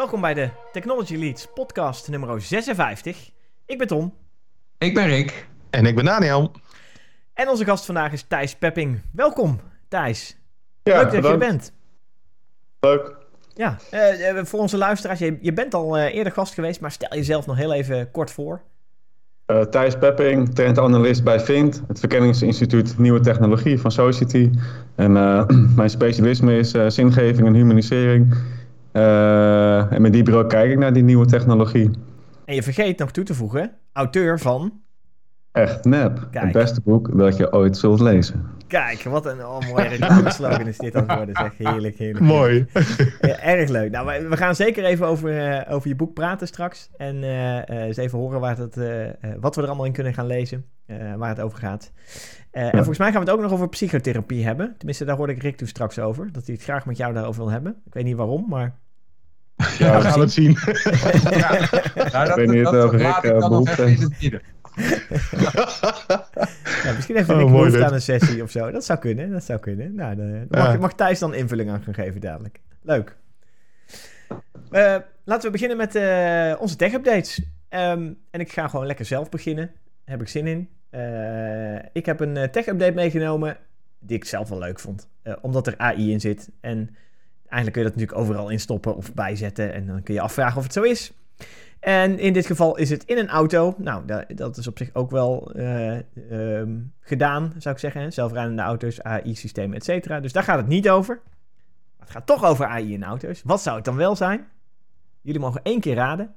Welkom bij de Technology Leads podcast nummer 56. Ik ben Tom. Ik ben Rick. En ik ben Daniel. En onze gast vandaag is Thijs Pepping. Welkom, Thijs. Ja, Leuk dat je er bent. Leuk. Ja, uh, voor onze luisteraars, je, je bent al uh, eerder gast geweest, maar stel jezelf nog heel even kort voor. Uh, Thijs Pepping, trendanalyst bij VINT, het Verkenningsinstituut Nieuwe Technologie van Society. En mijn specialisme is zingeving en humanisering. En met die bureau kijk ik naar die nieuwe technologie. En je vergeet nog toe te voegen, auteur van... Echt nep. Het beste boek dat je ooit zult lezen. Kijk, wat een oh, mooie reclame slogan is dit aan het worden. Zeg. Heerlijk, heerlijk. Mooi. erg leuk. Nou, we gaan zeker even over, uh, over je boek praten straks. En uh, eens even horen waar het, wat we er allemaal in kunnen gaan lezen. waar het over gaat. En volgens mij gaan we het ook nog over psychotherapie hebben. Tenminste, daar hoorde ik Rick toen straks over. Dat hij het graag met jou daarover wil hebben. Ik weet niet waarom, maar... Ja, we gaan het zien. ja. Nou, dat, ik weet niet dat, of Rick behoefte ja, misschien even een oh, aan een sessie of zo. Dat zou kunnen, dat zou kunnen. Nou, de, mag, mag Thijs dan invulling aan gaan geven dadelijk. Leuk. Uh, laten we beginnen met uh, onze tech-updates. Um, en ik ga gewoon lekker zelf beginnen. Daar heb ik zin in. Uh, ik heb een tech-update meegenomen die ik zelf wel leuk vond. omdat er AI in zit. En eigenlijk kun je dat natuurlijk overal instoppen of bijzetten. En dan kun je afvragen of het zo is. En in dit geval is het in een auto. Nou, dat, dat is op zich ook wel uh, um, gedaan, zou ik zeggen. Zelfrijdende auto's, AI-systemen, et cetera. Dus daar gaat het niet over. Maar het gaat toch over AI in auto's. Wat zou het dan wel zijn? Jullie mogen één keer raden.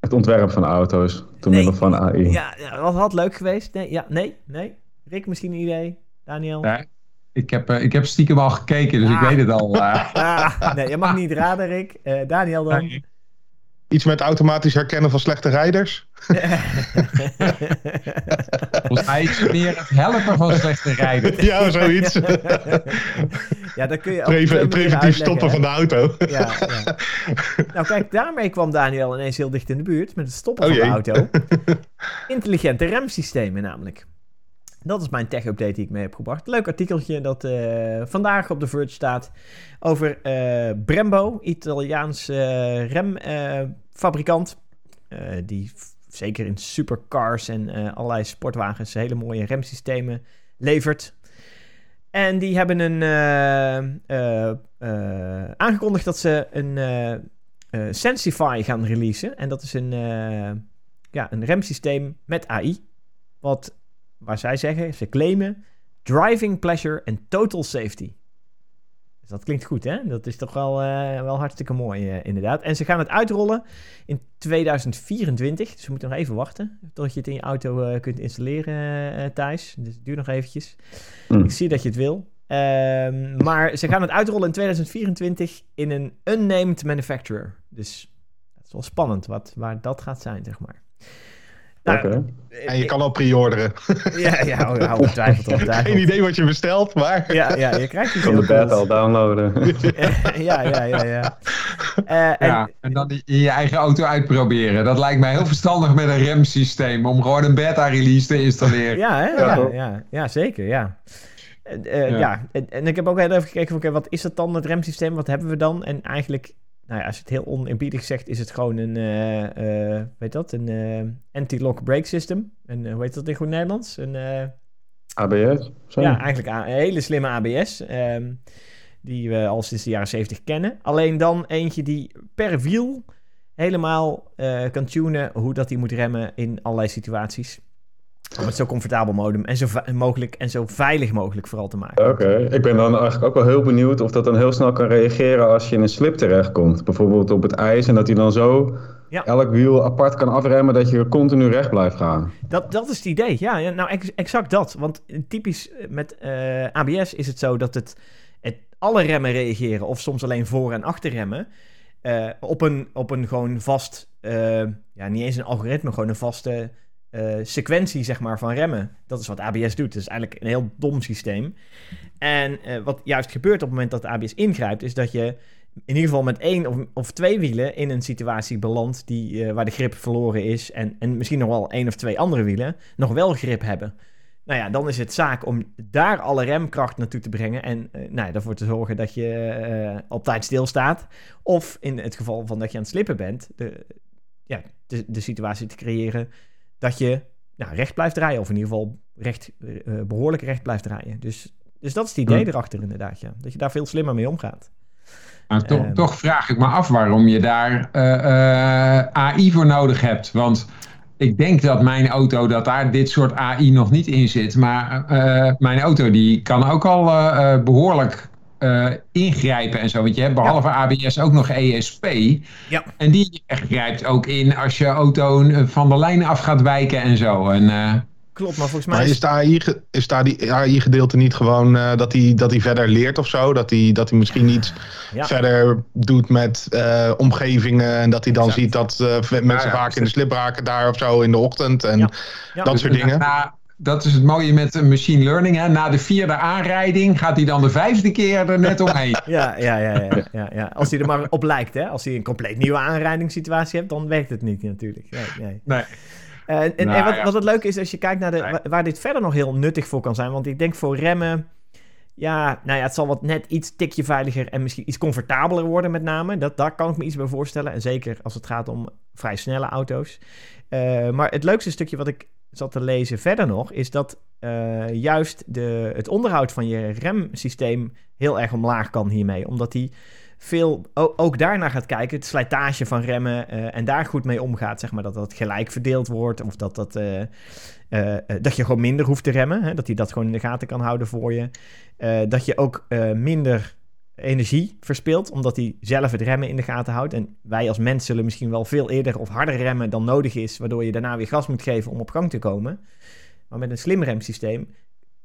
Het ontwerp van auto's, door nee. middel van AI. Ja, ja, wat had leuk geweest? Nee, ja, nee, nee. Rick, misschien een idee? Daniel? Nee. Ik heb, uh, ik heb stiekem al gekeken, dus ah. ik weet het al. Uh. Ah, nee, je mag niet raden, Rick. Uh, Daniel dan? Nee. Iets met automatisch herkennen van slechte rijders? Volgens mij is het meer het helpen van slechte rijders. Ja, zoiets. ja, dan kun je Preven, preventief stoppen van de auto. ja, ja, Nou kijk, daarmee kwam Daniel ineens heel dicht in de buurt met het stoppen oh van de auto. Intelligente remsystemen namelijk. Dat is mijn tech-update die ik mee heb gebracht. Leuk artikeltje dat uh, vandaag op de Verge staat over uh, Brembo, Italiaans uh, remfabrikant. die zeker in supercars en allerlei sportwagens hele mooie remsystemen levert. En die hebben een, aangekondigd dat ze een Sensify gaan releasen. En dat is een, ja, een remsysteem met AI. Wat waar zij zeggen, ze claimen driving pleasure en total safety. Dus dat klinkt goed, hè? Dat is toch wel, uh, wel hartstikke mooi, uh, inderdaad. En ze gaan het uitrollen in 2024. Dus we moeten nog even wachten tot je het in je auto uh, kunt installeren, Thijs. Dus het duurt nog eventjes. Mm. Ik zie dat je het wil. Um, maar ze gaan het uitrollen in 2024 in een unnamed manufacturer. Dus dat is wel spannend wat, waar dat gaat zijn, zeg maar. Nou, En je kan al pre-orderen. Ja, ja hou ongetwijfeld op. Geen idee wat je bestelt, maar... Ja, ja je krijgt Je kan de bed al downloaden. ja, ja, ja, ja. Uh, ja, en, dan in je eigen auto uitproberen. Dat lijkt mij heel verstandig met een remsysteem. Om gewoon een beta-release te installeren. Ja, hè? Ja, ja, ja, zeker, ja. Uh, ja. ja. En, en, ik heb ook heel even gekeken van, oké, wat is dat dan, het remsysteem? Wat hebben we dan? En eigenlijk nou ja, als je het heel oneerbiedig zegt, is het gewoon een, uh, uh, weet dat, een uh, anti-lock brake system. En hoe heet dat in goed Nederlands? Een, ABS? Ja, eigenlijk een hele slimme ABS. Um, ehm, die we al sinds de jaren 70 kennen. Alleen dan eentje die per wiel helemaal kan tunen hoe dat hij moet remmen in allerlei situaties. Om het zo comfortabel en zo mogelijk en zo veilig mogelijk vooral te maken. Oké, ik ben dan eigenlijk ook wel heel benieuwd of dat dan heel snel kan reageren als je in een slip terechtkomt. Bijvoorbeeld op het ijs en dat hij dan zo elk wiel apart kan afremmen dat je continu recht blijft gaan. Dat, dat is het idee, ja. nou, exact dat. Want typisch met uh, eh, ABS is het zo dat het, het alle remmen reageren of soms alleen voor- en achterremmen. Uh, op, een, op een gewoon vast, uh, ja, niet eens een algoritme, gewoon een vaste uh, sequentie zeg maar, van remmen. Dat is wat ABS doet. Het is eigenlijk een heel dom systeem. En uh, wat juist gebeurt op het moment dat ABS ingrijpt, is dat je in ieder geval met één of, of twee wielen in een situatie belandt die, uh, waar de grip verloren is. En, en misschien nog wel één of twee andere wielen nog wel grip hebben. Nou ja, dan is het zaak om daar alle remkracht naartoe te brengen en uh, nou ja, ervoor te zorgen dat je op tijd stilstaat. Of in het geval van dat je aan het slippen bent, de, ja, de, de situatie te creëren dat je nou, recht blijft rijden. Of in ieder geval recht, behoorlijk recht blijft rijden. Dus, dus dat is het idee hm. erachter inderdaad, ja. Dat je daar veel slimmer mee omgaat. Maar toch, ehm. toch, vraag ik me af waarom je daar uh, uh, AI voor nodig hebt. Want ik denk dat mijn auto, dat daar dit soort AI nog niet in zit. Maar uh, mijn auto die kan ook al behoorlijk ingrijpen en zo. Want je hebt behalve ABS ook nog ESP. Ja. En die grijpt ook in als je auto van de lijn af gaat wijken en zo. En, Klopt, maar volgens mij. Maar is, de AI, is daar die AI-gedeelte niet gewoon uh, dat hij dat verder leert of zo? Dat hij dat misschien iets verder doet met uh, omgevingen en dat hij dan ziet dat uh, mensen vaak in de slip raken daar of zo in de ochtend en dat soort dingen? Na, dat is het mooie met machine learning. Hè? Na de vierde aanrijding gaat hij dan de vijfde keer er net omheen. ja, ja, ja, ja, ja, ja. Als hij er maar op lijkt. Hè? Als hij een compleet nieuwe aanrijdingssituatie hebt, dan werkt het niet natuurlijk. Nee, nee. nee. Uh, en, en nou wat, wat, het leuke is, als je kijkt naar de, waar dit verder nog heel nuttig voor kan zijn. Want ik denk voor remmen. Ja, nou ja, het zal wat net iets tikje veiliger en misschien iets comfortabeler worden, met name. Dat, daar kan ik me iets bij voorstellen. En zeker als het gaat om vrij snelle auto's. Uh, maar het leukste stukje wat ik zat te lezen verder nog, is dat uh, juist de, het onderhoud van je remsysteem heel erg omlaag kan hiermee. Omdat die veel ook daarna gaat kijken, het slijtage van remmen uh, en daar goed mee omgaat, zeg maar, dat dat gelijk verdeeld wordt of dat, dat, uh, dat je gewoon minder hoeft te remmen, hè, dat hij dat gewoon in de gaten kan houden voor je. dat je ook minder energie verspilt, omdat hij zelf het remmen in de gaten houdt. En wij als mens zullen misschien wel veel eerder of harder remmen dan nodig is, waardoor je daarna weer gas moet geven om op gang te komen. Maar met een slim remsysteem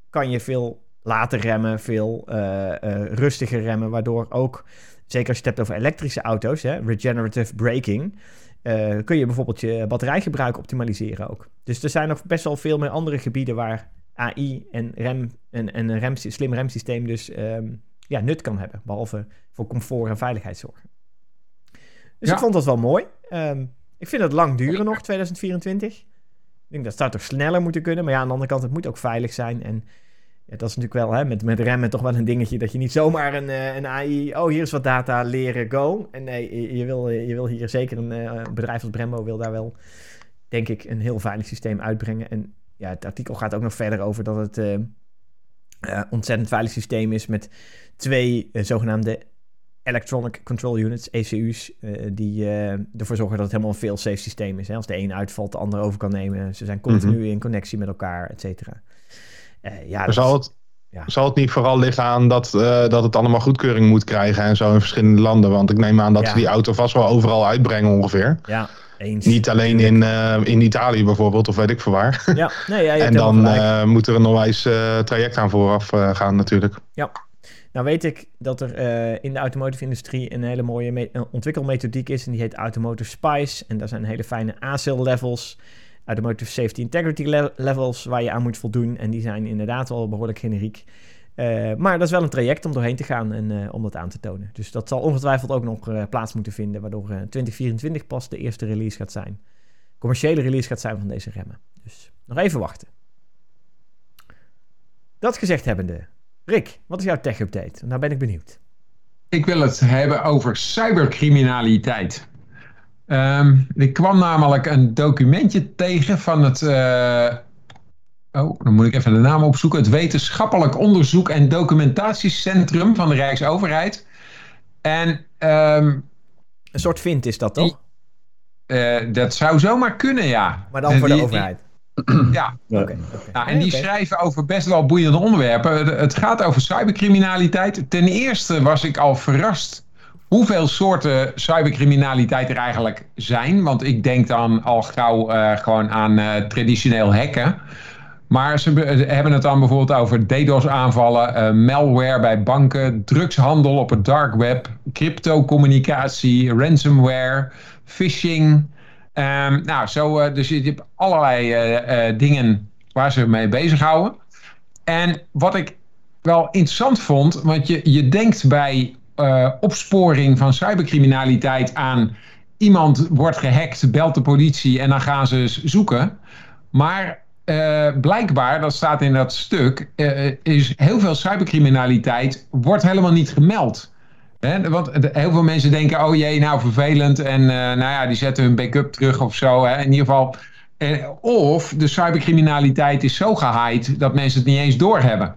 kan je veel later remmen, veel rustiger remmen, waardoor ook zeker als je het hebt over elektrische auto's, hè, regenerative braking, uh, kun je bijvoorbeeld je batterijgebruik optimaliseren ook. Dus er zijn nog best wel veel meer andere gebieden waar AI en, rem, en, en een slim remsysteem dus um, ja, nut kan hebben, behalve voor comfort en veiligheidszorg. Dus ik vond dat wel mooi. Um, ik vind het lang duren nog, 2024. Ik denk dat zou toch sneller moeten kunnen. Maar ja, aan de andere kant, het moet ook veilig zijn. En ja, dat is natuurlijk wel hè, met, met remmen toch wel een dingetje dat je niet zomaar een, uh, een AI, oh hier is wat data, leren, go. En nee, je wil, je wil hier zeker een uh, bedrijf als Brembo wil daar wel, denk ik, een heel veilig systeem uitbrengen. En ja, het artikel gaat ook nog verder over dat het uh, ontzettend veilig systeem is met twee zogenaamde Electronic Control Units, ECU's, die ervoor zorgen dat het helemaal een fail-safe systeem is. Hè? Als de een uitvalt, de ander over kan nemen. Ze zijn continu mhm. in connectie met elkaar, et cetera. Ja, zal, het, ja. zal het niet vooral liggen aan dat, dat het allemaal goedkeuring moet krijgen en zo in verschillende landen? Want ik neem aan dat ze die auto vast wel overal uitbrengen ongeveer. Ja, eens. Niet alleen in, uh, in Italië bijvoorbeeld, of weet ik veel waar. Ja, nee, ja, en dan moet er een onwijs traject aan vooraf gaan natuurlijk. Ja. Nou weet ik dat er in de automotive industrie een hele mooie ontwikkelmethodiek is en die heet Automotive Spice. En daar zijn hele fijne ASIL levels automotive safety integrity levels waar je aan moet voldoen. En die zijn inderdaad wel behoorlijk generiek. Uh, maar dat is wel een traject om doorheen te gaan en uh, om dat aan te tonen. Dus dat zal ongetwijfeld ook nog plaats moeten vinden, waardoor 2024 pas de eerste release gaat zijn. Commerciële release gaat zijn van deze remmen. Dus nog even wachten. Dat gezegd hebbende, Rick, wat is jouw tech-update? Nou ben ik benieuwd. Ik wil het hebben over cybercriminaliteit. Um, ik kwam namelijk een documentje tegen van het. Uh, oh, dan moet ik even de naam opzoeken. Het Wetenschappelijk Onderzoek en Documentatiecentrum van de Rijksoverheid. En. Um, een soort vind is dat toch? Uh, dat zou zomaar kunnen, ja. Maar dan voor de overheid. ja. Okay, Nou, en die schrijven over best wel boeiende onderwerpen. Het gaat over cybercriminaliteit. Ten eerste was ik al verrast hoeveel soorten cybercriminaliteit er eigenlijk zijn. Want ik denk dan al gauw uh, gewoon aan uh, traditioneel hacken. Maar ze hebben het dan bijvoorbeeld over DDoS-aanvallen, uh, malware bij banken, drugshandel op het dark web, crypto-communicatie, ransomware, phishing. Um, nou, zo, dus je hebt allerlei dingen waar ze mee bezighouden. En wat ik wel interessant vond, want je, je denkt bij opsporing van cybercriminaliteit aan iemand wordt gehackt, belt de politie en dan gaan ze zoeken. Maar blijkbaar, dat staat in dat stuk, is heel veel cybercriminaliteit wordt helemaal niet gemeld. Want heel veel mensen denken, oh jee, nou vervelend. En nou ja, die zetten hun backup terug of zo. Hè? In ieder geval. of de cybercriminaliteit is zo gehaaid dat mensen het niet eens doorhebben.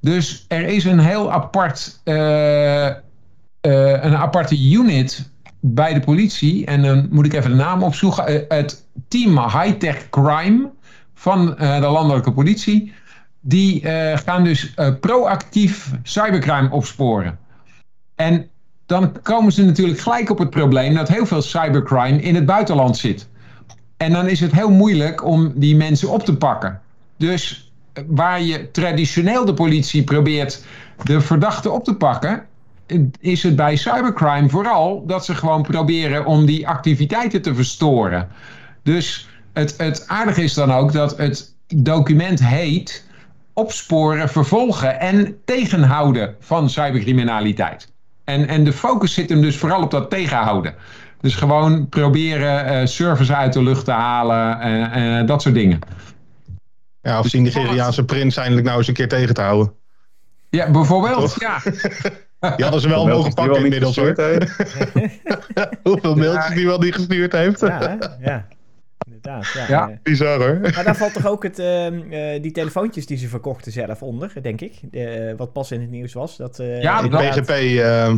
Dus er is een heel apart, uh, een aparte unit bij de politie. En dan moet ik even de naam opzoeken. Het team High Tech Crime van de landelijke politie. Die gaan dus proactief cybercrime opsporen. En dan komen ze natuurlijk gelijk op het probleem dat heel veel cybercrime in het buitenland zit. En dan is het heel moeilijk om die mensen op te pakken. Dus waar je traditioneel de politie probeert de verdachte op te pakken, is het bij cybercrime vooral dat ze gewoon proberen om die activiteiten te verstoren. Dus het, het aardige is dan ook dat het document heet opsporen, vervolgen en tegenhouden van cybercriminaliteit. En, en de focus zit hem dus vooral op dat tegenhouden. Dus gewoon proberen uh, servers uit de lucht te halen en uh, dat soort dingen. Ja, of dus die Nigeriaanse prins eindelijk nou eens een keer tegen te houden. Ja, bijvoorbeeld. Ja. Die hadden ze wel mogen pakken inmiddels hoor. Hoeveel mailtjes die wel niet gestuurd heeft. Ja, ja inderdaad. Ja, ja. bizar hoor. Maar daar valt toch ook het, uh, die telefoontjes die ze verkochten zelf onder, denk ik. Uh, wat pas in het nieuws was. Dat, uh, ja, die PGP,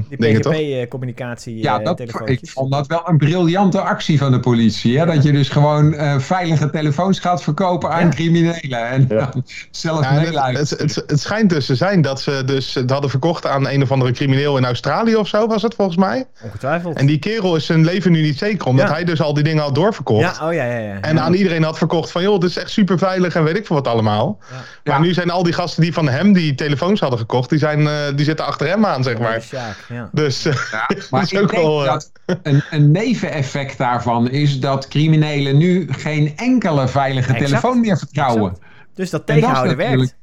die PGP-communicatie Ja, dat, ik vond dat wel een briljante actie van de politie. Hè? Dat je dus gewoon veilige telefoons gaat verkopen aan criminelen. En ja. zelf ja, het, het, het, het, schijnt dus te zijn dat ze dus het hadden verkocht aan een of andere crimineel in Australië of zo, was het volgens mij. Ongetwijfeld. En die kerel is zijn leven nu niet zeker, omdat hij dus al die dingen had doorverkocht. Ja, oh ja, ja. Ja. En aan iedereen had verkocht van, joh, dit is echt super veilig en weet ik veel wat allemaal. Ja. Maar nu zijn al die gasten die van hem die telefoons hadden gekocht, die, zijn, uh, die zitten achter hem aan, zeg maar. Ja, Dus uh, maar ik denk wel, uh, dat een, een neveneffect daarvan is dat criminelen nu geen enkele veilige telefoon meer vertrouwen. Exact. Dus dat tegenhouden werkt.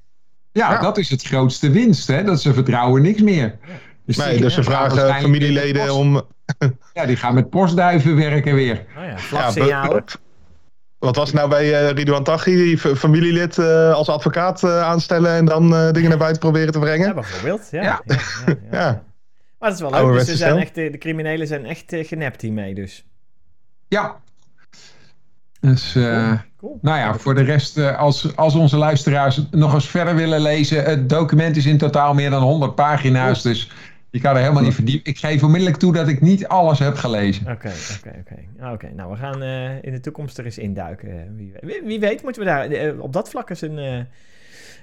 Ja, dat is het grootste winst, hè? dat ze vertrouwen niks meer. Dus, nee, dus ze vragen familieleden om... Ja, die gaan met postduiven werken weer. Oh ja, vlagsignalen. Wat was nou bij uh, Ridouan Taghi, die familielid uh, als advocaat uh, aanstellen en dan dingen naar buiten proberen te brengen? Ja, bijvoorbeeld. Ja. ja. ja, ja maar dat is wel leuk. Dus ze zijn echt, de criminelen zijn echt genept hiermee dus. Ja. Dus, cool. Cool. nou ja, voor de rest, als, als onze luisteraars nog eens verder willen lezen, het document is in totaal meer dan 100 pagina's, cool. dus je kan er helemaal niet verdiepen. Ik geef onmiddellijk toe dat ik niet alles heb gelezen. Oké, oké, oké. Ah, oké, nou we gaan uh, in de toekomst er eens induiken. Wie, wie, wie weet moeten we daar uh, op dat vlak eens een, uh,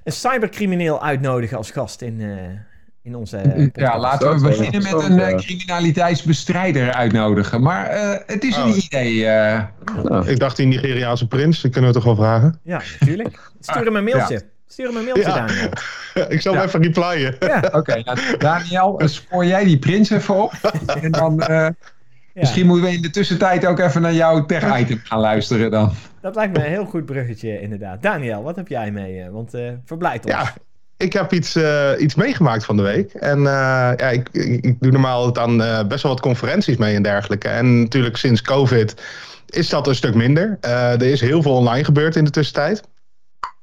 een cybercrimineel uitnodigen als gast in, in onze Ja, laten we beginnen met een criminaliteitsbestrijder uitnodigen. Maar het is oh. een idee. Oh. Ik dacht die Nigeriaanse prins, die kunnen we toch wel vragen? Ja, natuurlijk. Stuur hem een mailtje. Ja. Stuur hem een mailtje, ja. Daniel. ik zal hem even replyen. Ja. Oké, nou, Daniel, spoor jij die prins even op. en dan... Uh, Misschien moeten we in de tussentijd ook even naar jouw tech-item gaan luisteren dan. Dat lijkt me een heel goed bruggetje, inderdaad. Daniel, wat heb jij mee? Want uh, verblijd ons. Ja, ik heb iets, uh, iets meegemaakt van de week. En uh, ja, ik, ik, ik, doe normaal dan uh, best wel wat conferenties mee en dergelijke. En natuurlijk sinds COVID is dat een stuk minder. er is heel veel online gebeurd in de tussentijd.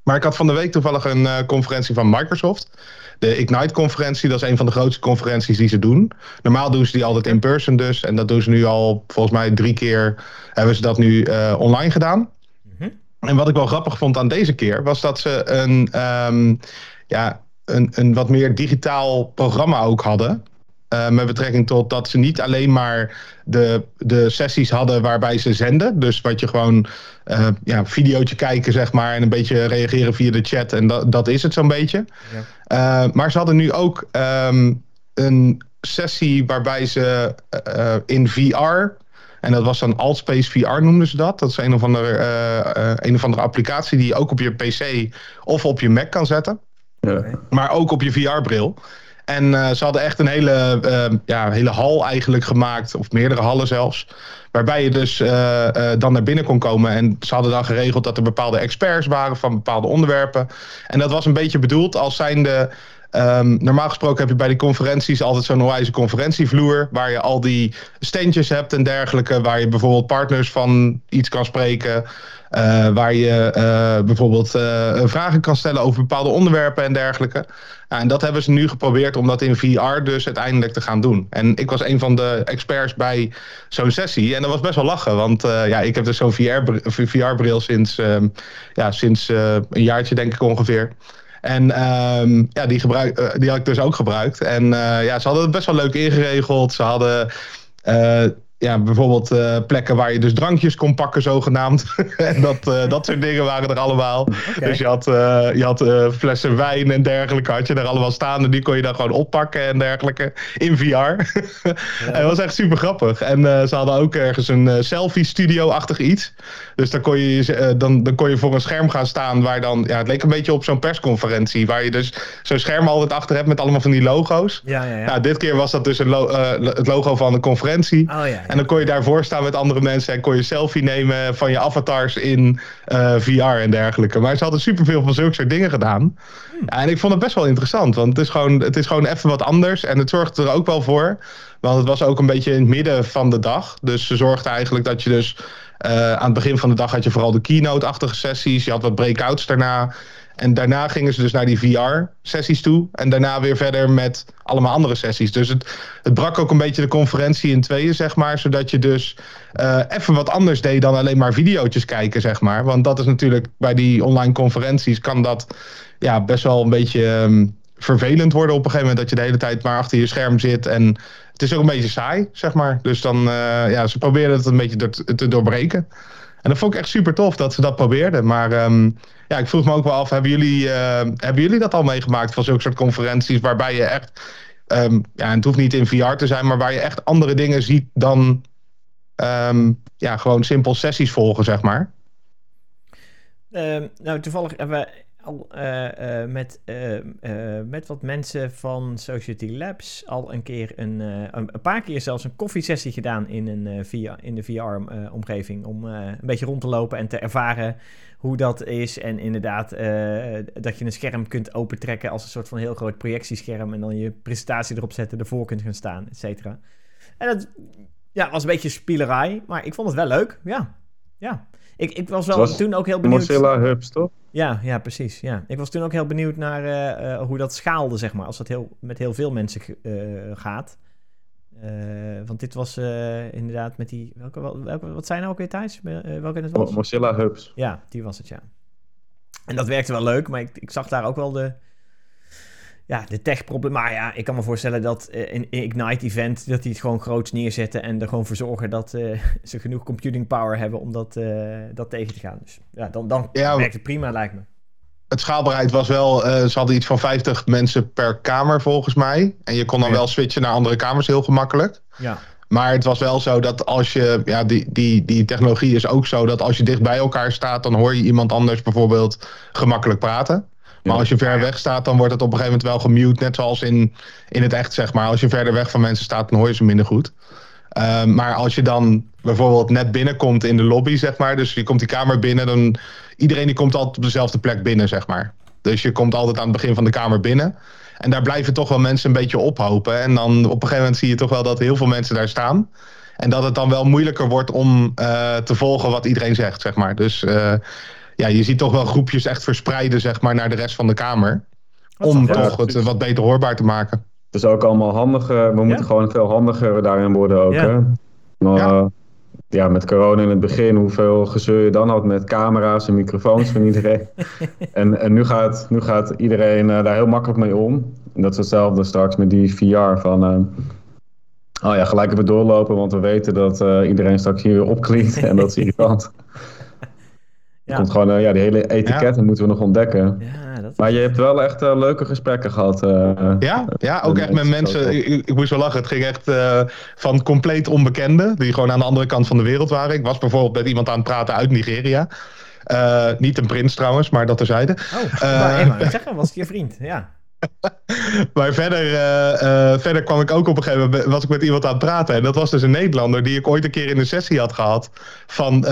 Maar ik had van de week toevallig een uh, conferentie van Microsoft. De Ignite-conferentie, dat is een van de grootste conferenties die ze doen. Normaal doen ze die altijd in person dus. En dat doen ze nu al, volgens mij drie keer hebben ze dat nu uh, online gedaan. Mm-hmm. En wat ik wel grappig vond aan deze keer, was dat ze een, um, ja, een, een wat meer digitaal programma ook hadden. Uh, met betrekking tot dat ze niet alleen maar de, de sessies hadden waarbij ze zenden. Dus wat je gewoon uh, ja, videootje kijken, zeg maar, en een beetje reageren via de chat. En dat, dat is het zo'n beetje. Ja. Uh, maar ze hadden nu ook um, een sessie waarbij ze in VR. En dat was dan Altspace VR noemden ze dat. Dat is een of andere, een of andere applicatie die je ook op je PC of op je Mac kan zetten. Ja. Maar ook op je VR-bril. En uh, ze hadden echt een hele, uh, ja, hele hal eigenlijk gemaakt, of meerdere hallen zelfs. Waarbij je dus uh, dan naar binnen kon komen. En ze hadden dan geregeld dat er bepaalde experts waren van bepaalde onderwerpen. En dat was een beetje bedoeld als zijnde Um, normaal gesproken heb je bij die conferenties altijd zo'n onwijze conferentievloer. Waar je al die standjes hebt en dergelijke. Waar je bijvoorbeeld partners van iets kan spreken. Uh, waar je uh, bijvoorbeeld uh, vragen kan stellen over bepaalde onderwerpen en dergelijke. en dat hebben ze nu geprobeerd om dat in VR dus uiteindelijk te gaan doen. En ik was een van de experts bij zo'n sessie. En dat was best wel lachen. Want ja, ik heb dus zo'n VR-bril sinds, um, ja, sinds een jaartje denk ik ongeveer. En um, ja, die, gebruik, die had ik dus ook gebruikt. En ja, ze hadden het best wel leuk ingeregeld. Ze hadden ja, bijvoorbeeld uh, plekken waar je dus drankjes kon pakken, zogenaamd. en dat, uh, dat soort dingen waren er allemaal. Okay. Dus je had, uh, je had flessen wijn en dergelijke, had je er allemaal staan. En die kon je dan gewoon oppakken en dergelijke in VR. ja. en dat was echt super grappig. En ze hadden ook ergens een selfie-studio-achtig iets. Dus dan kon, je, dan, dan kon je voor een scherm gaan staan waar dan... Ja, het leek een beetje op zo'n persconferentie. Waar je dus zo'n scherm altijd achter hebt met allemaal van die logo's. Ja, ja, ja. Nou, dit keer was dat dus een lo het logo van de conferentie. Oh, ja. En dan kon je daarvoor staan met andere mensen en kon je selfie nemen van je avatars in uh, eh, VR en dergelijke. Maar ze hadden superveel van zulke soort dingen gedaan. Hmm. Ja, en ik vond het best wel interessant, want het is, gewoon, het is gewoon even wat anders. En het zorgt er ook wel voor, want het was ook een beetje in het midden van de dag. Dus ze zorgden eigenlijk dat je dus uh, aan het begin van de dag had je vooral de keynote-achtige sessies. Je had wat breakouts daarna. En daarna gingen ze dus naar die VR-sessies toe. En daarna weer verder met allemaal andere sessies. Dus het, het brak ook een beetje de conferentie in tweeën, zeg maar. Zodat je dus uh, even wat anders deed dan alleen maar video's kijken, zeg maar. Want dat is natuurlijk bij die online conferenties kan dat ja, best wel een beetje um, vervelend worden op een gegeven moment. Dat je de hele tijd maar achter je scherm zit. En het is ook een beetje saai, zeg maar. Dus dan, uh, ja, ze probeerden het een beetje te doorbreken. En dat vond ik echt super tof dat ze dat probeerden. Maar um, ja, ik vroeg me ook wel af, hebben jullie, uh, hebben jullie dat al meegemaakt van zulke soort conferenties waarbij je echt, um, ja, het hoeft niet in VR te zijn, maar waar je echt andere dingen ziet dan ja, gewoon simpel sessies volgen, zeg maar? nou, toevallig hebben we al uh, uh, met, uh, met wat mensen van Society Labs al een keer een, een, paar keer zelfs een koffiesessie gedaan in, een, via, in de VR-omgeving. om een beetje rond te lopen en te ervaren hoe dat is. En inderdaad, dat je een scherm kunt opentrekken als een soort van heel groot projectiescherm. En dan je presentatie erop zetten, ervoor kunt gaan staan, et cetera. En dat ja, was een beetje spielerij, maar ik vond het wel leuk. Ja, ja. Ik, ik was wel toen ook heel benieuwd. Mozilla Hubs, toch? Ja, ja, precies. Ja. Ik was toen ook heel benieuwd naar uh, uh, hoe dat schaalde, zeg maar. Als dat heel, met heel veel mensen uh, gaat. want dit was inderdaad met die... Welke, welke, wat zijn nou ook weer, Thijs? welke het was? Mozilla Hubs. Ja, die was het, ja. En dat werkte wel leuk, maar ik, ik zag daar ook wel de ja, de tech-probleem. Maar ja, ik kan me voorstellen dat uh, in, Ignite-event... dat die het gewoon groots neerzetten... en er gewoon voor zorgen dat uh, ze genoeg computing power hebben... om dat, uh, dat tegen te gaan. Dus ja, dan, dan ja, werkt het prima, lijkt me. Het schaalbaarheid was wel... ze hadden iets van 50 mensen per kamer, volgens mij. En je kon dan wel switchen naar andere kamers heel gemakkelijk. Ja. Maar het was wel zo dat als je... Ja, die, die, die technologie is ook zo dat als je dicht bij elkaar staat... dan hoor je iemand anders bijvoorbeeld gemakkelijk praten. Maar als je ver weg staat, dan wordt het op een gegeven moment wel gemute. Net zoals in, in het echt, zeg maar. Als je verder weg van mensen staat, dan hoor je ze minder goed. Uh, maar als je dan bijvoorbeeld net binnenkomt in de lobby, zeg maar. Dus je komt die kamer binnen, dan... Iedereen die komt altijd op dezelfde plek binnen, zeg maar. Dus je komt altijd aan het begin van de kamer binnen. En daar blijven toch wel mensen een beetje ophopen. En dan op een gegeven moment zie je toch wel dat heel veel mensen daar staan. En dat het dan wel moeilijker wordt om uh, te volgen wat iedereen zegt, zeg maar. Dus uh, ja, je ziet toch wel groepjes echt verspreiden zeg maar, naar de rest van de Kamer. Om toch het wat beter hoorbaar te maken. Het is ook allemaal handiger. We moeten gewoon veel handiger daarin worden ook. Hè? Maar, ja. ja. met corona in het begin, hoeveel gezeur je dan had met camera's en microfoons van iedereen. en en nu, gaat, nu gaat iedereen uh, daar heel makkelijk mee om. En dat is hetzelfde straks met die VR van... Uh, oh ja, gelijk even doorlopen, want we weten dat uh, iedereen straks hier weer opklinkt en dat is irritant. Ja. komt gewoon, uh, ja, die hele etiketten moeten we nog ontdekken. Ja, dat maar je hebt wel echt uh, leuke gesprekken gehad. Uh, ja, ja, ook echt met mensen. Ik, ik, moest wel lachen. Het ging echt van compleet onbekenden, die gewoon aan de andere kant van de wereld waren. Ik was bijvoorbeeld met iemand aan het praten uit Nigeria. niet een prins trouwens, maar dat terzijde. Oh, maar, ik zeg, was het je vriend? Ja. maar verder, uh, uh, verder kwam ik ook op een gegeven moment, was ik met iemand aan het praten. En dat was dus een Nederlander die ik ooit een keer in een sessie had gehad van uh,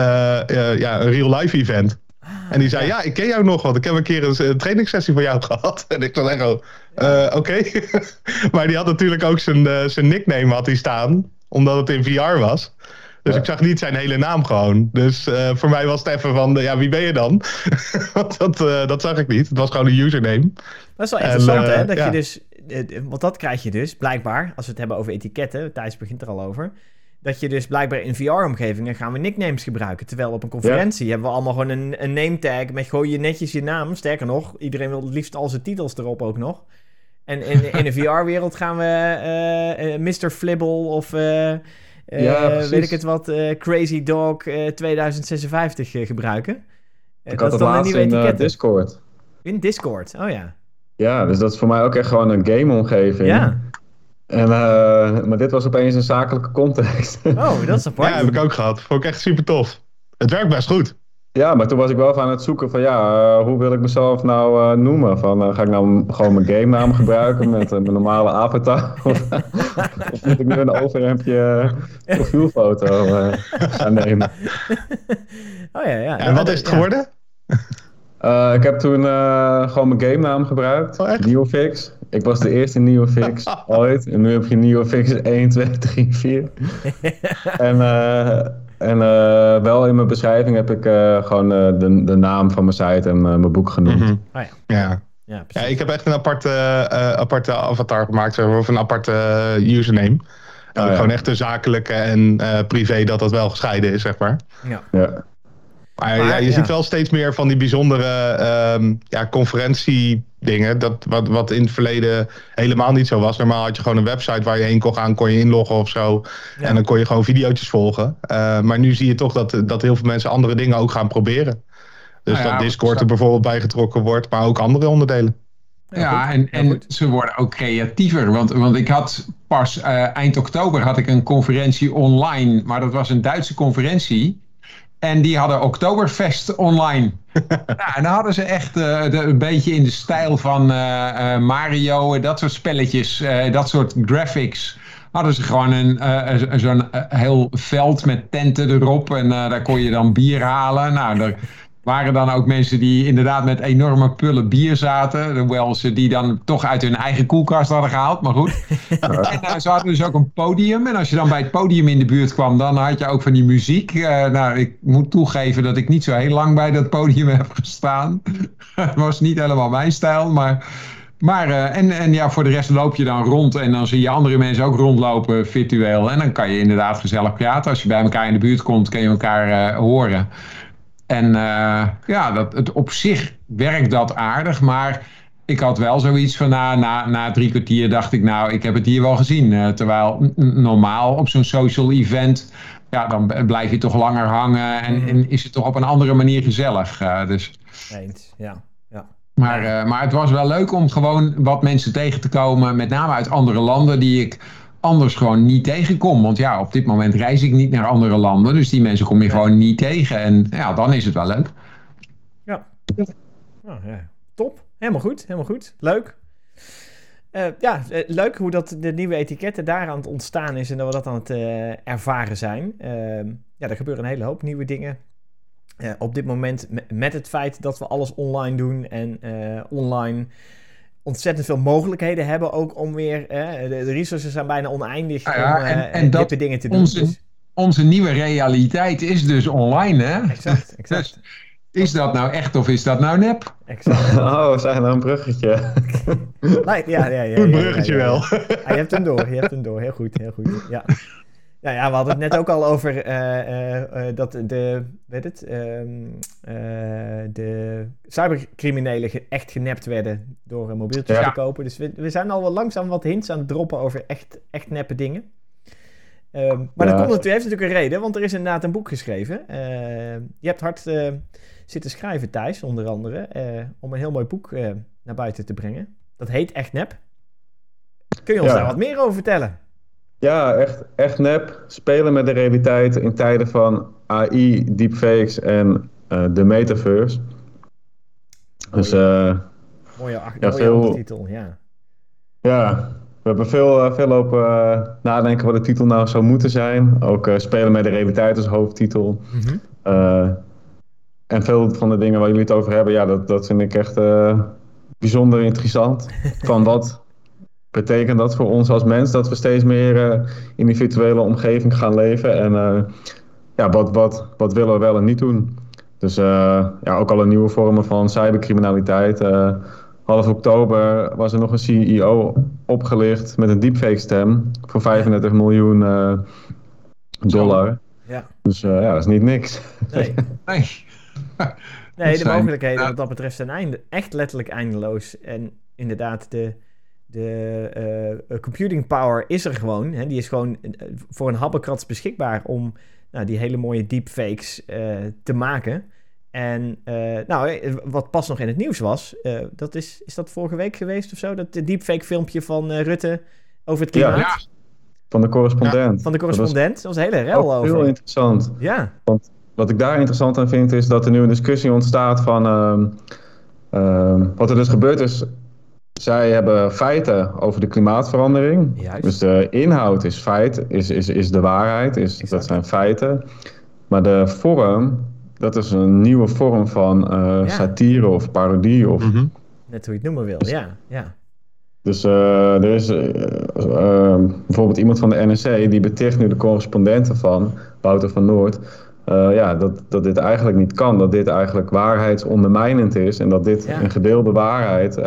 ja, een real life event. Ah, en die zei, ja. ik ken jou nog, want ik heb een keer een, een trainingssessie van jou gehad. En ik dacht echt, oh, Oké. maar die had natuurlijk ook zijn, zijn nickname had hij staan. Omdat het in VR was. Dus ik zag niet zijn hele naam gewoon. Dus uh, voor mij was het even van, ja, wie ben je dan? want dat, uh, dat zag ik niet. Het was gewoon een username. Dat is wel interessant, en, hè? Dat ja. je dus, want dat krijg je dus, blijkbaar, als we het hebben over etiketten, Thijs begint er al over. Dat je dus blijkbaar in VR-omgevingen gaan we nicknames gebruiken. Terwijl op een conferentie ja. hebben we allemaal gewoon een, een name tag met gooi je netjes je naam. Sterker nog, iedereen wil het liefst al zijn titels erop ook nog. En in, in de VR-wereld gaan we Mr. Flibble of uh, ja, weet ik het wat, Crazy Dog uh, 2056 gebruiken. ik had het laatst in Discord. In Discord, oh ja. Ja, dus dat is voor mij ook echt gewoon een game-omgeving. Ja. En, maar dit was opeens een zakelijke context. Oh, dat is apart. ja, heb ik ook gehad. Vond ik echt super tof. Het werkt best goed. Ja, maar toen was ik wel aan het zoeken van ja, uh, hoe wil ik mezelf nou uh, noemen? Van, uh, ga ik nou gewoon mijn game naam gebruiken met mijn normale avatar? of, of, moet ik nu een overhemdje profielfoto gaan nemen? Oh ja, ja. En wat is het geworden? Ik heb toen gewoon mijn game naam gebruikt. Oh, Neofix. Ik was de eerste Neofix ooit. En nu heb je Neofix 1, 2, 3, 4. en... En uh, wel in mijn beschrijving heb ik uh, gewoon uh, de, de naam van mijn site en mijn boek genoemd. Mm -hmm. oh, ja. Ja. Ja, ja, ik heb echt een aparte, aparte avatar gemaakt, of een aparte username. Oh, ja. Gewoon echt de zakelijke en privé dat dat wel gescheiden is, zeg maar. Ja. ja. Maar, ja, je ziet wel steeds meer van die bijzondere um, ja, conferentiedingen. Dat, wat, wat in het verleden helemaal niet zo was. Normaal had je gewoon een website waar je heen kon gaan, kon je inloggen of zo. En dan kon je gewoon video's volgen. Uh, maar nu zie je toch dat, dat heel veel mensen andere dingen ook gaan proberen. Dus nou dat Discord er bijvoorbeeld bij getrokken wordt, maar ook andere onderdelen. Ja, en, en ze worden ook creatiever. Want, want ik had pas uh, eind oktober had ik een conferentie online. Maar dat was een Duitse conferentie. En die hadden Oktoberfest online. ja, en dan hadden ze echt uh, de, een beetje in de stijl van uh, uh, Mario, dat soort spelletjes, dat soort graphics. Hadden ze gewoon een, zo'n heel veld met tenten erop. En daar kon je dan bier halen. Nou, daar waren dan ook mensen die inderdaad met enorme pullen bier zaten. Hoewel ze die dan toch uit hun eigen koelkast hadden gehaald, maar goed. en uh, ze hadden dus ook een podium. En als je dan bij het podium in de buurt kwam, dan had je ook van die muziek. Uh, nou, ik moet toegeven dat ik niet zo heel lang bij dat podium heb gestaan. Het was niet helemaal mijn stijl, maar... Maar, uh, en, en ja, voor de rest loop je dan rond en dan zie je andere mensen ook rondlopen virtueel. En dan kan je inderdaad gezellig praten. Als je bij elkaar in de buurt komt, kun je elkaar horen. En uh, ja, dat, het, op zich werkt dat aardig, maar ik had wel zoiets van na, na, na drie kwartier dacht ik nou, ik heb het hier wel gezien. Uh, terwijl normaal op zo'n social event, ja, dan blijf je toch langer hangen en, mm. en is het toch op een andere manier gezellig. Uh, dus. Eens, ja. ja. Maar, maar het was wel leuk om gewoon wat mensen tegen te komen, met name uit andere landen die ik anders gewoon niet tegenkom. Want ja, op dit moment reis ik niet naar andere landen. Dus die mensen kom je gewoon niet tegen. En ja, dan is het wel leuk. Ja. Oh, ja. Top. Helemaal goed. Helemaal goed. Leuk. Uh, ja, eh, leuk hoe dat de nieuwe etiketten daar aan het ontstaan is en dat we dat aan het uh, ervaren zijn. Uh, ja, er gebeuren een hele hoop nieuwe dingen. op dit moment met het feit dat we alles online doen en online ontzettend veel mogelijkheden hebben ook om weer... de, de, resources zijn bijna oneindig ah ja, om en, en dat dingen te doen. Onze, dus- onze nieuwe realiteit is dus online, hè? Exact, exact. Dus is dat nou echt of is dat nou nep? Exact. Oh, we zijn een bruggetje. ja, ja, ja, ja, een bruggetje wel. Ah, je hebt hem door, je hebt hem door. Heel goed, heel goed. Ja. Nou ja, we hadden het net ook al over uh, uh, dat de, weet het, ehm, de cybercriminelen echt genept werden door mobieltjes te kopen. Dus we, we zijn al wel langzaam wat hints aan het droppen over echt, echt neppe dingen. Um, maar ja. dat komt natuurlijk, heeft natuurlijk een reden, want er is inderdaad een boek geschreven. je hebt hard zitten schrijven, Thijs, onder andere, om een heel mooi boek naar buiten te brengen. Dat heet Echt Nep. Kun je ons daar wat meer over vertellen? Ja, echt, echt nep. Spelen met de realiteit in tijden van AI, deepfakes en uh, de metaverse. Dus, uh, mooie, ja, veel, titel, ja. Ja, we hebben veel, uh, veel lopen uh, nadenken wat de titel nou zou moeten zijn. Ook spelen met de realiteit als hoofdtitel. Mm -hmm. en veel van de dingen waar jullie het over hebben, ja, dat, dat vind ik echt bijzonder interessant. Van wat betekent dat voor ons als mens dat we steeds meer uh, in die virtuele omgeving gaan leven en uh, ja, wat, wat, wat willen we wel en niet doen. Dus uh, ja, ook alle nieuwe vormen van cybercriminaliteit. half oktober was er nog een CEO opgelicht met een deepfake stem voor 35 miljoen dollar. Ja. Dus ja, dat is niet niks. Nee. nee. nee, de mogelijkheden wat dat betreft zijn einde, echt letterlijk eindeloos. En inderdaad, de, de uh, computing power is er gewoon. Hè? Die is gewoon uh, voor een habbekrats beschikbaar om nou, die hele mooie deepfakes uh, te maken. En nou, wat pas nog in het nieuws was, dat is, is dat vorige week geweest of zo? Dat deepfake filmpje van Rutte over het klimaat. Ja, Van de correspondent. van de correspondent. Dat was, een hele rel over. Heel interessant. Ja. Want wat ik daar interessant aan vind, is dat er nu een discussie ontstaat van... Ehm, ehm, wat er dus gebeurd is zij hebben feiten over de klimaatverandering. Juist. Dus de inhoud is feit, is, is, is de waarheid, is, dat zijn feiten. Maar de vorm, dat is een nieuwe vorm van uh, satire of parodie. Of... Mhm. Net hoe je het noemen wil, ja. ja. Dus uh, er is uh, bijvoorbeeld iemand van de NRC die beticht nu de correspondenten van, Wouter van Noord, ja, dat, dat dit eigenlijk niet kan. Dat dit eigenlijk waarheidsondermijnend is en dat dit een gedeelde waarheid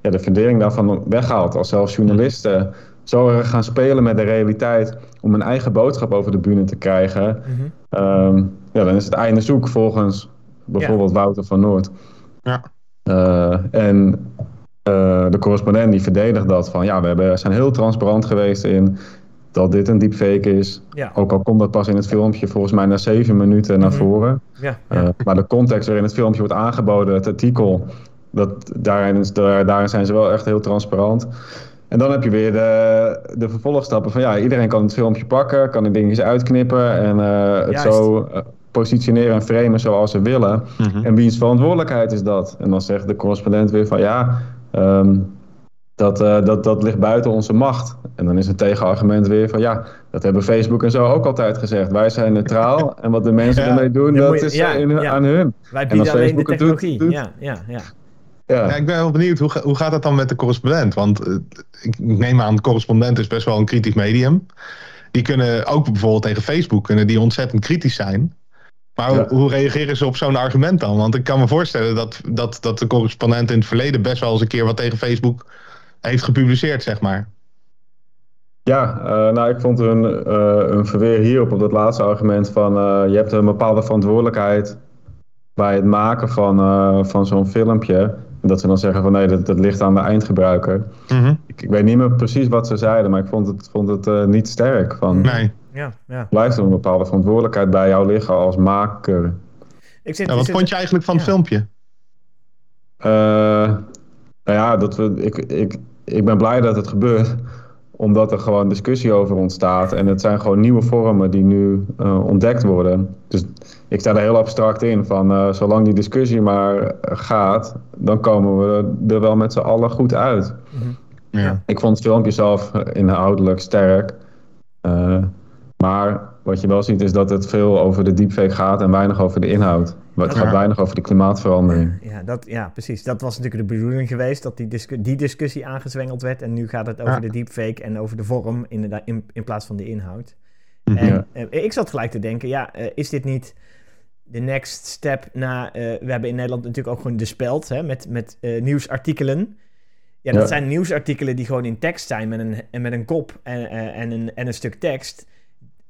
ja, de fundering daarvan weghaalt. Als zelfs journalisten zo gaan spelen met de realiteit om een eigen boodschap over de bühne te krijgen, mhm. ehm, ja, dan is het einde zoek volgens bijvoorbeeld Wouter van Noord. Ja. Uh, en uh, de correspondent die verdedigt dat van ja, we hebben, zijn heel transparant geweest in dat dit een deepfake is. Ja. Ook al komt dat pas in het filmpje volgens mij na zeven minuten naar mhm. voren. Ja, uh, maar de context waarin het filmpje wordt aangeboden, het artikel, dat, daarin, daarin zijn ze wel echt heel transparant. En dan heb je weer de, de vervolgstappen van ja, iedereen kan het filmpje pakken, kan de dingetjes uitknippen en uh, het zo uh, positioneren en framen zoals ze willen. Mm En wiens verantwoordelijkheid is dat? En dan zegt de correspondent weer van ja, um, dat, uh, dat, dat ligt buiten onze macht. En dan is het tegenargument weer van ja, dat hebben Facebook en zo ook altijd gezegd. Wij zijn neutraal en wat de mensen ja. ermee doen, dat is ja, in, aan hun. Wij bieden alleen Facebook de technologie. Doet, ja, ja, ja. Ja. ja. ik ben wel benieuwd, hoe, hoe gaat dat dan met de correspondent? Want uh, ik neem aan, de correspondent is best wel een kritisch medium. Die kunnen ook bijvoorbeeld tegen Facebook kunnen die ontzettend kritisch zijn. Maar hoe, hoe reageren ze op zo'n argument dan? Want ik kan me voorstellen dat, dat, dat de correspondent in het verleden best wel eens een keer wat tegen Facebook heeft gepubliceerd, zeg maar. Ja, uh, nou ik vond hun, uh, hun verweer hierop op dat laatste argument van je hebt een bepaalde verantwoordelijkheid bij het maken van, van zo'n filmpje dat ze dan zeggen van nee, dat, dat ligt aan de eindgebruiker. Mhm. ik, ik, weet niet meer precies wat ze zeiden, maar ik vond het, vond het uh, niet sterk. Van, nee. Ja, ja. Blijft er een bepaalde verantwoordelijkheid bij jou liggen als maker. Ik zit, ja, wat vond je eigenlijk van het filmpje? Uh, nou ja, dat we, ik, ik, ik ben blij dat het gebeurt omdat er gewoon discussie over ontstaat. En het zijn gewoon nieuwe vormen die nu uh, ontdekt worden. Dus ik sta er heel abstract in van uh, zolang die discussie maar gaat, dan komen we er wel met z'n allen goed uit. Mhm. ja. Ik vond het filmpje zelf inhoudelijk sterk. Uh, maar wat je wel ziet is dat het veel over de deepfake gaat en weinig over de inhoud. Maar het gaat weinig over de klimaatverandering. Ja, dat, ja, precies. Dat was natuurlijk de bedoeling geweest, dat die, die discussie aangezwengeld werd. En nu gaat het over de deepfake en over de vorm in, in, in plaats van de inhoud. Mhm. En uh, ik zat gelijk te denken, ja, uh, is dit niet de next step na... Uh, we hebben in Nederland natuurlijk ook gewoon de speld, hè, met, met nieuwsartikelen. Ja, dat zijn nieuwsartikelen die gewoon in tekst zijn met een, met een kop en, en, een, en een stuk tekst.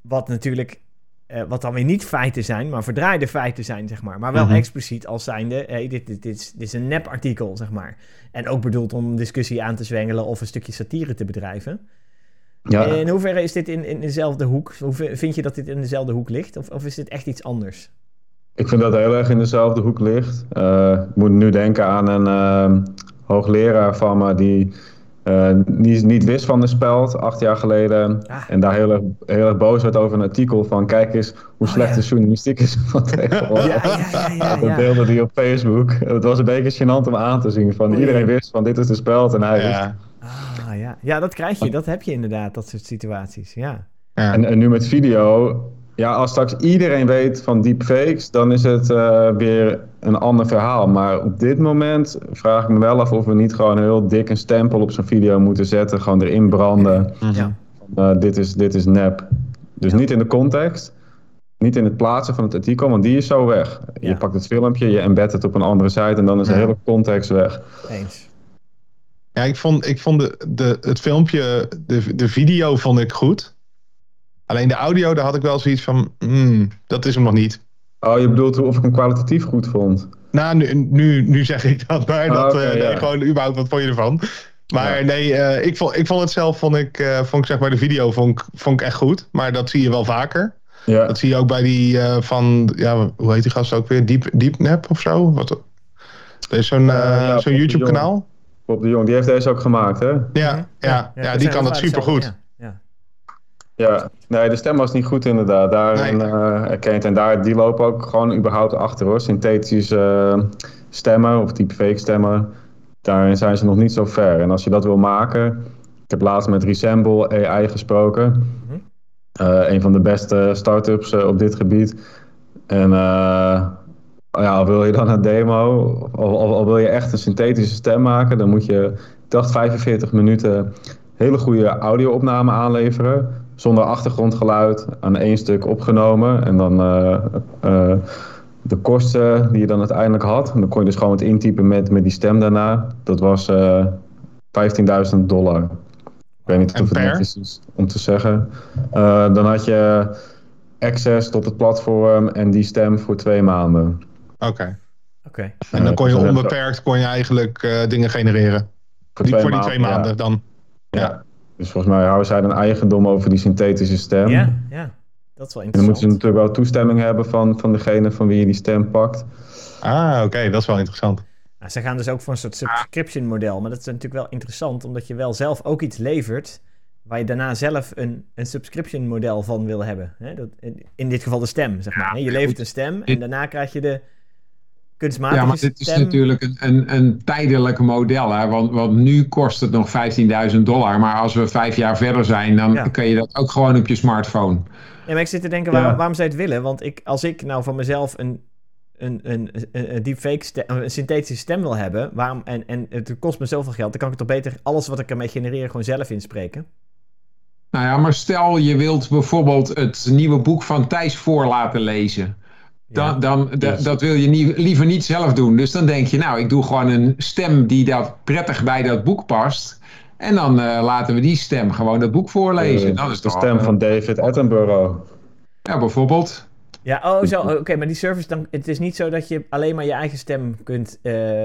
Wat natuurlijk, uh, wat dan weer niet feiten zijn, maar verdraaide feiten zijn, zeg maar. Maar wel mhm. expliciet als zijnde, hey, dit, dit, dit, is, dit is een nep-artikel, zeg maar. En ook bedoeld om discussie aan te zwengelen of een stukje satire te bedrijven. Ja. In hoeverre is dit in, in dezelfde hoek? Hoe vind je dat dit in dezelfde hoek ligt? Of, of is dit echt iets anders? Ik vind dat het heel erg in dezelfde hoek ligt. Uh, ik moet nu denken aan een uh, hoogleraar van me die uh, niet, niet wist van de speld acht jaar geleden. Ah. En daar heel erg, heel erg boos werd over een artikel van... kijk eens hoe oh, slecht de journalistiek is van tegenwoordig. Ja, ja, ja, Dat deelde die op Facebook. Het was een beetje gênant om aan te zien. Van, iedereen wist van dit is de speld en hij ja. Ah, ja. ja, dat krijg je. Dat heb je inderdaad, dat soort situaties. Ja. En, en nu met video Ja, als straks iedereen weet van deepfakes, dan is het uh, weer een ander verhaal. Maar op dit moment vraag ik me wel af of we niet gewoon heel dik een stempel op zo'n video moeten zetten. Gewoon erin branden. Ja. Uh, dit, is, dit is nep. Dus niet in de context. Niet in het plaatsen van het artikel, want die is zo weg. Je pakt het filmpje, je embed het op een andere site en dan is de hele context weg. Eens. Ja, ik vond, ik vond de, de, het filmpje, de, de video vond ik goed. Alleen de audio, daar had ik wel zoiets van, hmm, dat is hem nog niet. Oh, je bedoelt of ik hem kwalitatief goed vond? Nou, nu, nu, nu zeg ik dat, maar dat, uh, nee, gewoon überhaupt, wat vond je ervan? Maar nee, uh, ik, vond, ik vond het zelf, vond ik, uh, vond ik zeg maar de video vond, vond ik echt goed. Maar dat zie je wel vaker. Ja. Dat zie je ook bij die van, ja, hoe heet die gast ook weer? Deep, Deepnap of zo? Wat, er is zo'n ja, zo'n YouTube kanaal. Bob de Jong, die heeft deze ook gemaakt, hè? Ja, ja, ja, ja die kan het supergoed. Ja. Ja, nee, de stem was niet goed inderdaad. Daarin nee. uh, erkend. En daar, die lopen ook gewoon überhaupt achter hoor. Synthetische uh, stemmen of deepfake stemmen. Daarin zijn ze nog niet zo ver. En als je dat wil maken. Ik heb laatst met Resemble AI gesproken. Mm uh, een van de beste start-ups op dit gebied. En ja, al wil je dan een demo, of al, wil je echt een synthetische stem maken, dan moet je, ik dacht 45 minuten hele goede audio-opname aanleveren zonder achtergrondgeluid aan één stuk opgenomen. En dan uh, uh, de kosten die je dan uiteindelijk had. En dan kon je dus gewoon het intypen met, met die stem daarna. Dat was uh, eh, 15.000 dollar. Ik weet niet of het netjes is om te zeggen. dan had je access tot het platform en die stem voor twee maanden. Oké. Oké. En dan kon je onbeperkt kon je eigenlijk dingen genereren. Voor, die, voor die twee maanden dan. ja. Dus volgens mij houden zij een eigendom over die synthetische stem. Ja, ja. Dat is wel interessant. En dan moeten ze natuurlijk wel toestemming hebben van, van degene van wie je die stem pakt. Ah, oké, dat is wel interessant. Nou, ze gaan dus ook voor een soort subscription model. Maar dat is natuurlijk wel interessant, omdat je wel zelf ook iets levert. waar je daarna zelf een, een subscription model van wil hebben. Hè? Dat, in dit geval de stem, zeg maar. Je levert een stem en daarna krijg je de ja, maar dit is natuurlijk een, een, een tijdelijk model. Hè? Want, want nu kost het nog 15.000 dollar. Maar als we vijf jaar verder zijn, dan kun je dat ook gewoon op je smartphone. Ja, maar ik zit te denken, waarom, waarom zou je het willen? Want ik, als ik nou van mezelf een, een, een, een, deepfake stem, een synthetische stem wil hebben... Waarom, en, en het kost me zoveel geld... dan kan ik toch beter alles wat ik ermee genereer gewoon zelf inspreken? Nou ja, maar stel je wilt bijvoorbeeld het nieuwe boek van Thijs voor laten lezen... Dan, dan, dat wil je liever niet zelf doen. Dus dan denk je, nou, ik doe gewoon een stem die dat prettig bij dat boek past. En dan uh, laten we die stem gewoon dat boek voorlezen. Uh, dat is de stem van David Attenborough. Ja, bijvoorbeeld. Ja, oh zo, oké, maar die service, dan, het is niet zo dat je alleen maar je eigen stem kunt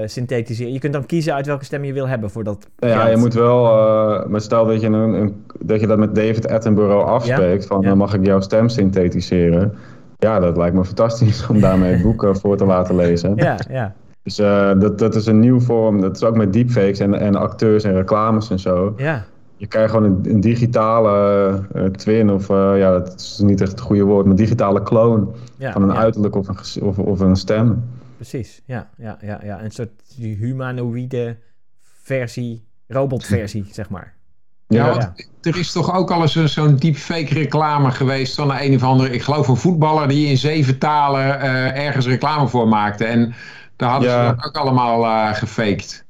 synthetiseren. Je kunt dan kiezen uit welke stem je wil hebben voor dat Ja, je moet wel, maar stel dat je, een, een, dat je dat met David Attenborough afspreekt, van dan mag ik jouw stem synthetiseren. Ja, dat lijkt me fantastisch om daarmee boeken voor te laten lezen. Ja, ja. Dus uh, dat, dat is een nieuw vorm. Dat is ook met deepfakes en, en acteurs en reclames en zo. Ja. Je krijgt gewoon een, een digitale uh, twin, of uh, ja, dat is niet echt het goede woord, maar digitale ja, van een ja. uiterlijk of een, of, of een stem. Precies, ja, ja, ja, ja. Een soort humanoïde versie, robotversie, zeg maar. Ja, er is toch ook al eens zo'n deepfake reclame geweest van een of andere, ik geloof een voetballer die in zeven talen uh, ergens reclame voor maakte. En daar hadden ja. ze dat ook allemaal uh, gefaked.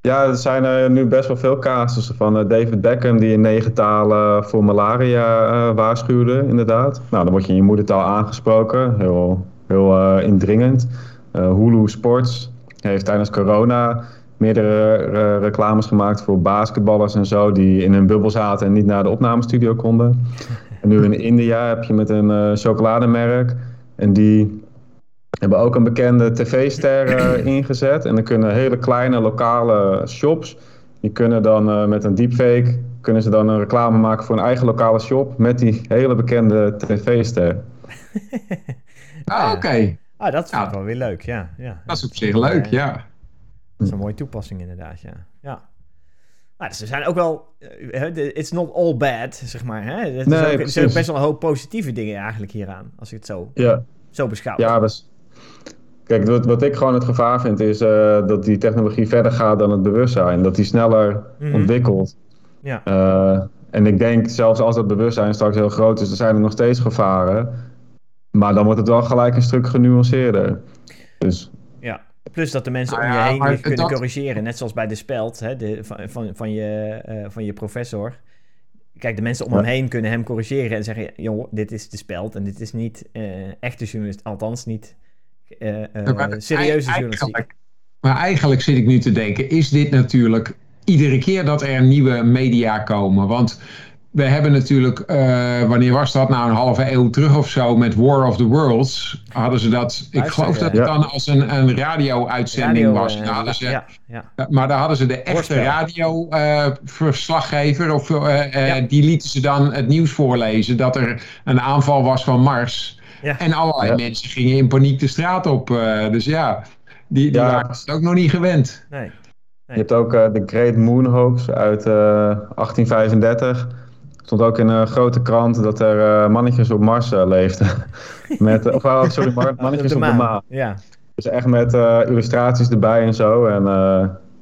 Ja, er zijn er nu best wel veel casussen van. David Beckham die in negen talen voor malaria waarschuwde, inderdaad. Nou, dan word je in je moedertaal aangesproken, heel, heel indringend. Hulu Sports heeft tijdens corona meerdere uh, reclames gemaakt voor basketballers en zo, die in een bubbel zaten en niet naar de opnamestudio konden. En nu in India heb je met een uh, chocolademerk en die hebben ook een bekende tv-ster uh, ingezet. En dan kunnen hele kleine lokale shops, die kunnen dan met een deepfake, kunnen ze dan een reclame maken voor een eigen lokale shop met die hele bekende tv-ster. ah, oké. Ah, dat vind ik wel weer leuk, ja. ja. Dat is op zich leuk, ja. Dat is een mooie toepassing inderdaad, ja. ja. Maar dus er zijn ook wel... Uh, it's not all bad, zeg maar. Hè? Nee, er zijn best wel een hoop positieve dingen eigenlijk hieraan. Als ik het zo, ja. zo beschouw. Ja, dus... Kijk, wat, wat ik gewoon het gevaar vind is uh, dat die technologie verder gaat dan het bewustzijn. Dat die sneller mm -hmm. ontwikkelt. Ja. Uh, en ik denk, zelfs als dat bewustzijn straks heel groot is, er zijn er nog steeds gevaren. maar dan wordt het wel gelijk een stuk genuanceerder. Dus plus dat de mensen nou om je heen kunnen corrigeren. Net zoals bij de speld hè, de, van, van, van, je, uh, van je professor. Kijk, de mensen om hem heen kunnen hem corrigeren en zeggen: joh, dit is de speld en dit is niet uh, echte journalist, althans niet uh, serieuze journalistiek. Maar eigenlijk zit ik nu te denken: is dit natuurlijk iedere keer dat er nieuwe media komen? Want we hebben natuurlijk, uh, wanneer was dat? Nou, een halve eeuw terug of zo met War of the Worlds. Hadden ze dat, ik geloof dat het dan als een, een radio-uitzending was. Hadden ze, ja, ja. Maar daar hadden ze de echte radioverslaggever, uh, of uh, die lieten ze dan het nieuws voorlezen dat er een aanval was van Mars. En allerlei mensen gingen in paniek de straat op. dus ja, die, die waren het ook nog niet gewend. Nee. Nee. Je hebt ook de Great Moon Hoax uit 1835 stond ook in een grote krant dat er uh, mannetjes op Mars uh, leefden. met, of, oh, sorry, mannetjes op de maan. Ja. Dus echt met uh, illustraties erbij en zo. En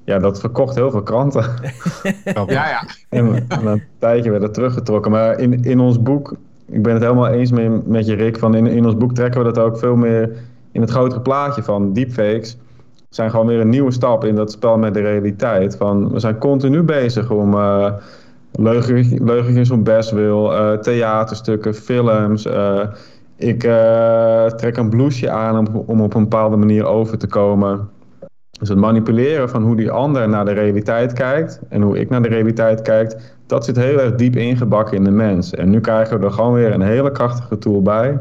ja, dat verkocht heel veel kranten. ja, ja. En, en, een tijdje werd het teruggetrokken. Maar in, in ons boek, ik ben het helemaal eens met, met je Rick, van in, in ons boek trekken we dat ook veel meer in het grotere plaatje van deepfakes. zijn gewoon weer een nieuwe stap in dat spel met de realiteit. Van, we zijn continu bezig om leugentjes om best wil, uh, theaterstukken, films. Uh, ik uh, trek een blouseje aan om, om op een bepaalde manier over te komen. Dus het manipuleren van hoe die ander naar de realiteit kijkt en hoe ik naar de realiteit kijk, dat zit heel erg diep ingebakken in de mens. En nu krijgen we er gewoon weer een hele krachtige tool bij.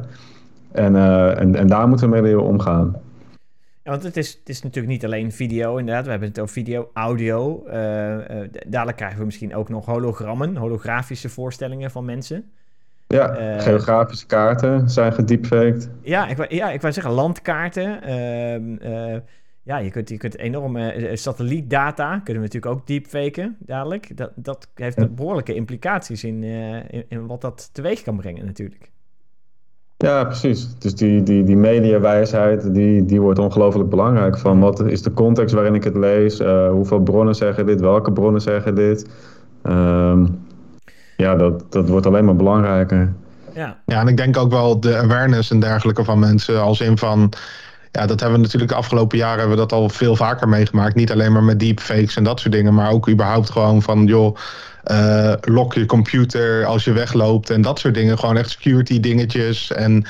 En, en, en daar moeten we mee leren omgaan. Want het is, het is natuurlijk niet alleen video, inderdaad. We hebben het over video, audio. Uh, uh, dadelijk krijgen we misschien ook nog hologrammen, holografische voorstellingen van mensen. Ja, uh, geografische kaarten zijn gediepfaked. Ja, ik, ja, ik wou zeggen landkaarten. Ehm, ja, je kunt, je kunt enorme satellietdata, kunnen we natuurlijk ook deepfaken dadelijk. Dat, dat heeft behoorlijke implicaties in, in, in wat dat teweeg kan brengen natuurlijk. Ja, precies. Dus die, die, die mediawijsheid, die, die wordt ongelooflijk belangrijk. Van wat is de context waarin ik het lees? Uh, hoeveel bronnen zeggen dit? Welke bronnen zeggen dit? Um, ja, dat, dat wordt alleen maar belangrijker. Ja. ja, en ik denk ook wel de awareness en dergelijke van mensen. Als in van, ja, dat hebben we natuurlijk de afgelopen jaren hebben we dat al veel vaker meegemaakt. Niet alleen maar met deepfakes en dat soort dingen, maar ook überhaupt gewoon van, joh uh, lock je computer als je wegloopt en dat soort dingen. Gewoon echt security dingetjes. En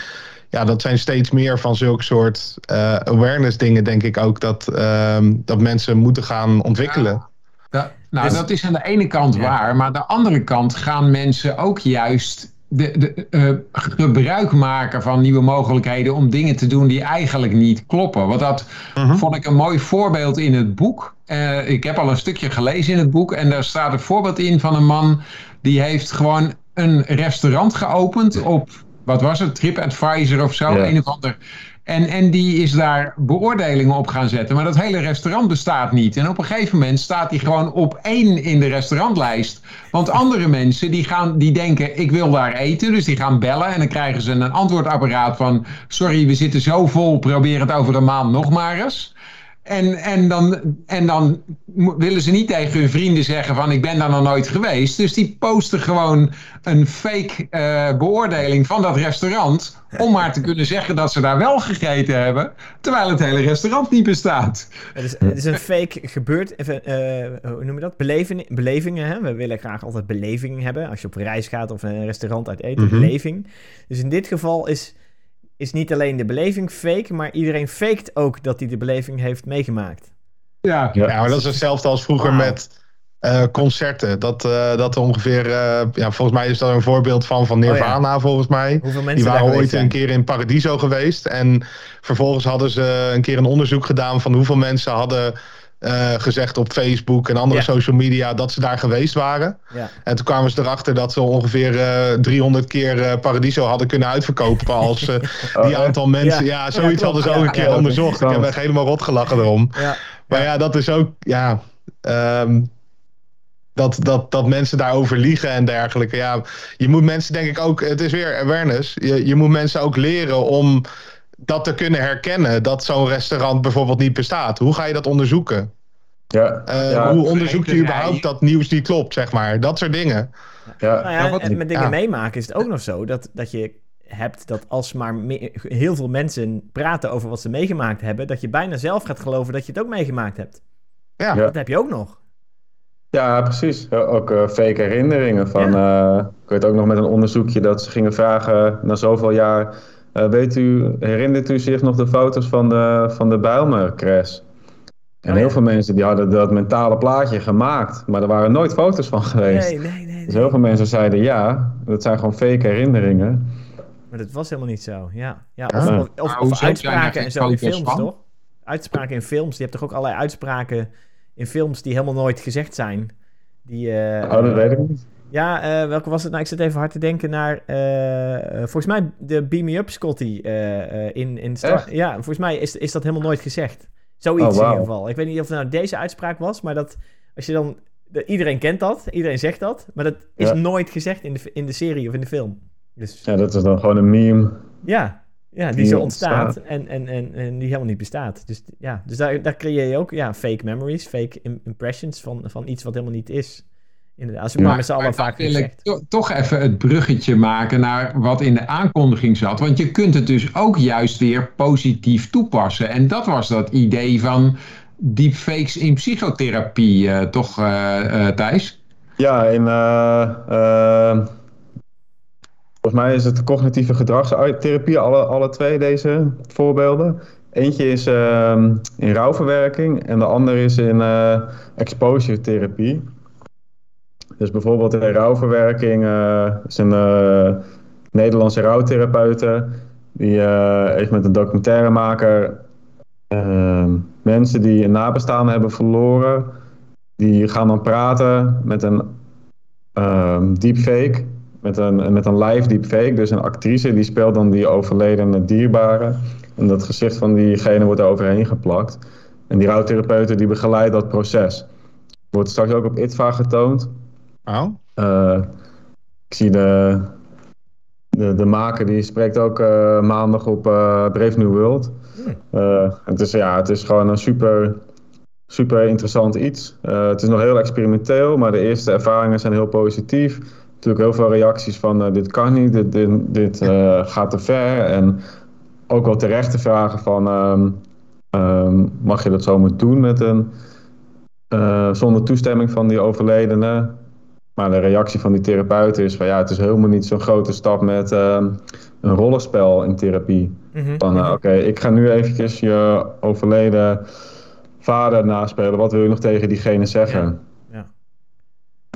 ja, dat zijn steeds meer van zulke soort uh, awareness dingen, denk ik ook, dat, uh, dat mensen moeten gaan ontwikkelen. Ja. nou, dus- dat is aan de ene kant waar, maar aan de andere kant gaan mensen ook juist de, de, uh, gebruik maken van nieuwe mogelijkheden om dingen te doen die eigenlijk niet kloppen. Want dat mhm. vond ik een mooi voorbeeld in het boek. Uh, ik heb al een stukje gelezen in het boek en daar staat een voorbeeld in van een man die heeft gewoon een restaurant geopend op, wat was het, TripAdvisor of zo, een of ander en, en die is daar beoordelingen op gaan zetten. Maar dat hele restaurant bestaat niet. En op een gegeven moment staat hij gewoon op één in de restaurantlijst. Want andere mensen die, gaan, die denken, ik wil daar eten. Dus die gaan bellen en dan krijgen ze een antwoordapparaat van... sorry, we zitten zo vol, probeer het over een maand nog maar eens. En, en, dan, en dan willen ze niet tegen hun vrienden zeggen van ik ben daar nog nooit geweest. Dus die posten gewoon een fake uh, beoordeling van dat restaurant. Om maar te kunnen zeggen dat ze daar wel gegeten hebben. Terwijl het hele restaurant niet bestaat. Het is, het is een fake gebeurd. Even, uh, hoe noem je dat? Beleving, belevingen. Hè? We willen graag altijd beleving hebben. Als je op reis gaat of een restaurant uit eten. Mhm. Beleving. Dus in dit geval is is niet alleen de beleving fake, maar iedereen faked ook dat hij de beleving heeft meegemaakt. Ja, ja. maar dat is hetzelfde als vroeger met uh, concerten. Dat, uh, dat ongeveer, uh, ja, volgens mij is dat een voorbeeld van, van Nirvana, oh, volgens mij. Die waren ooit een keer in Paradiso geweest. En vervolgens hadden ze een keer een onderzoek gedaan van hoeveel mensen hadden uh, gezegd op Facebook en andere social media dat ze daar geweest waren. Ja. En toen kwamen ze erachter dat ze ongeveer uh, eh, 300 keer uh, Paradiso hadden kunnen uitverkopen als die oh, aantal mensen. Ja, zoiets hadden ze ook een keer onderzocht. Ik heb echt helemaal rot gelachen erom. Maar ja, dat is ook, ja. Um, dat, dat, dat mensen daarover liegen en dergelijke. Ja, je moet mensen denk ik ook, het is weer awareness. Je, je moet mensen ook leren om dat te kunnen herkennen dat zo'n restaurant bijvoorbeeld niet bestaat. Hoe ga je dat onderzoeken? Ja, uh, hoe onderzoek je überhaupt dat nieuws niet klopt, zeg maar? Dat soort dingen. Ja. Nou ja, en met dingen meemaken is het ook nog zo dat, dat je hebt dat als maar heel veel mensen praten over wat ze meegemaakt hebben, dat je bijna zelf gaat geloven dat je het ook meegemaakt hebt. Ja. Dat heb je ook nog. Ja, precies. Ook uh, fake herinneringen. Van, ja. uh, ik weet ook nog met een onderzoekje dat ze gingen vragen na zoveel jaar. Uh, weet u, herinnert u zich nog de foto's van de, van de Bijlmer-crash? En oh, heel veel mensen die hadden dat mentale plaatje gemaakt, maar er waren nooit foto's van geweest. Nee, nee, nee, Dus heel veel mensen zeiden ja, dat zijn gewoon fake herinneringen. Maar dat was helemaal niet zo, ja. ja of, of, of, uitspraken en zo in films, toch? Uitspraken in films, je hebt toch ook allerlei uitspraken in films die helemaal nooit gezegd zijn. Die, uh, oh, dat weet ik niet. Ja, uh, welke was het nou? Ik zit even hard te denken naar. Uh, volgens mij de Beam Me Up Scotty in, in Star Ja, volgens mij is, is dat helemaal nooit gezegd. Zoiets oh, in ieder geval. Ik weet niet of het nou deze uitspraak was, maar dat als je dan. De, iedereen kent dat, iedereen zegt dat, maar dat is nooit gezegd in de, in de serie of in de film. Dus, ja, dat is dan gewoon een meme. Ja, ja die, zo ontstaat, En, en, en, en die helemaal niet bestaat. Dus, ja, dus daar, daar creëer je ook ja, fake memories, fake impressions van, van iets wat helemaal niet is. Inderdaad, als we maar met z'n allen vaak wil ik toch even het bruggetje maken naar wat in de aankondiging zat. Want je kunt het dus ook juist weer positief toepassen. En dat was dat idee van deepfakes in psychotherapie, uh, toch uh, Thijs? Ja, in... volgens mij is het cognitieve gedragstherapie, alle, alle twee deze voorbeelden. Eentje is ehm, in rouwverwerking en de andere is in exposure therapie. Dus bijvoorbeeld in rouwverwerking uh, is een uh, Nederlandse rouwtherapeute. Die heeft met een documentairemaker mensen die een nabestaande hebben verloren. Die gaan dan praten met een deepfake. Met een, met een live deepfake. Dus een actrice die speelt dan die overledene dierbare. En dat gezicht van diegene wordt er overheen geplakt. En die rouwtherapeuten die begeleidt dat proces. Wordt straks ook op ITVA getoond. Oh? Uh, ik zie de, de, de maker die spreekt ook uh, maandag op uh, Brave New World. Hmm. het, is, ja, het is gewoon een super, super interessant iets. het is nog heel experimenteel, maar de eerste ervaringen zijn heel positief. Natuurlijk heel veel reacties van dit kan niet, dit, dit, dit gaat te ver. En ook wel terechte vragen van um, um, mag je dat zomaar doen met een, zonder toestemming van die overledene? Maar de reactie van die therapeut is van ja, het is helemaal niet zo'n grote stap met uh, een rollenspel in therapie. Mhm. Van uh, oké, ik ga nu eventjes je overleden vader naspelen. Wat wil je nog tegen diegene zeggen? Ja.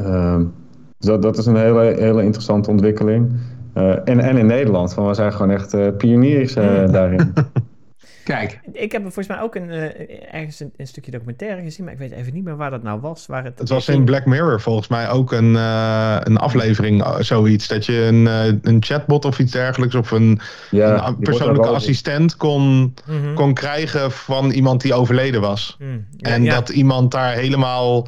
Uh, dat, dat is een hele, hele interessante ontwikkeling. Uh, en, en in Nederland, van we zijn gewoon echt uh, pioniers daarin. Kijk. Ik heb volgens mij ook een, uh, ergens een, een, stukje documentaire gezien, maar ik weet even niet meer waar dat nou was. Waar het, het was in Black Mirror volgens mij ook een, uh, een aflevering, uh, zoiets. Dat je een, een chatbot of iets dergelijks of een, ja, een persoonlijke assistent kon, mm kon krijgen van iemand die overleden was. Mm, ja, en dat iemand daar helemaal...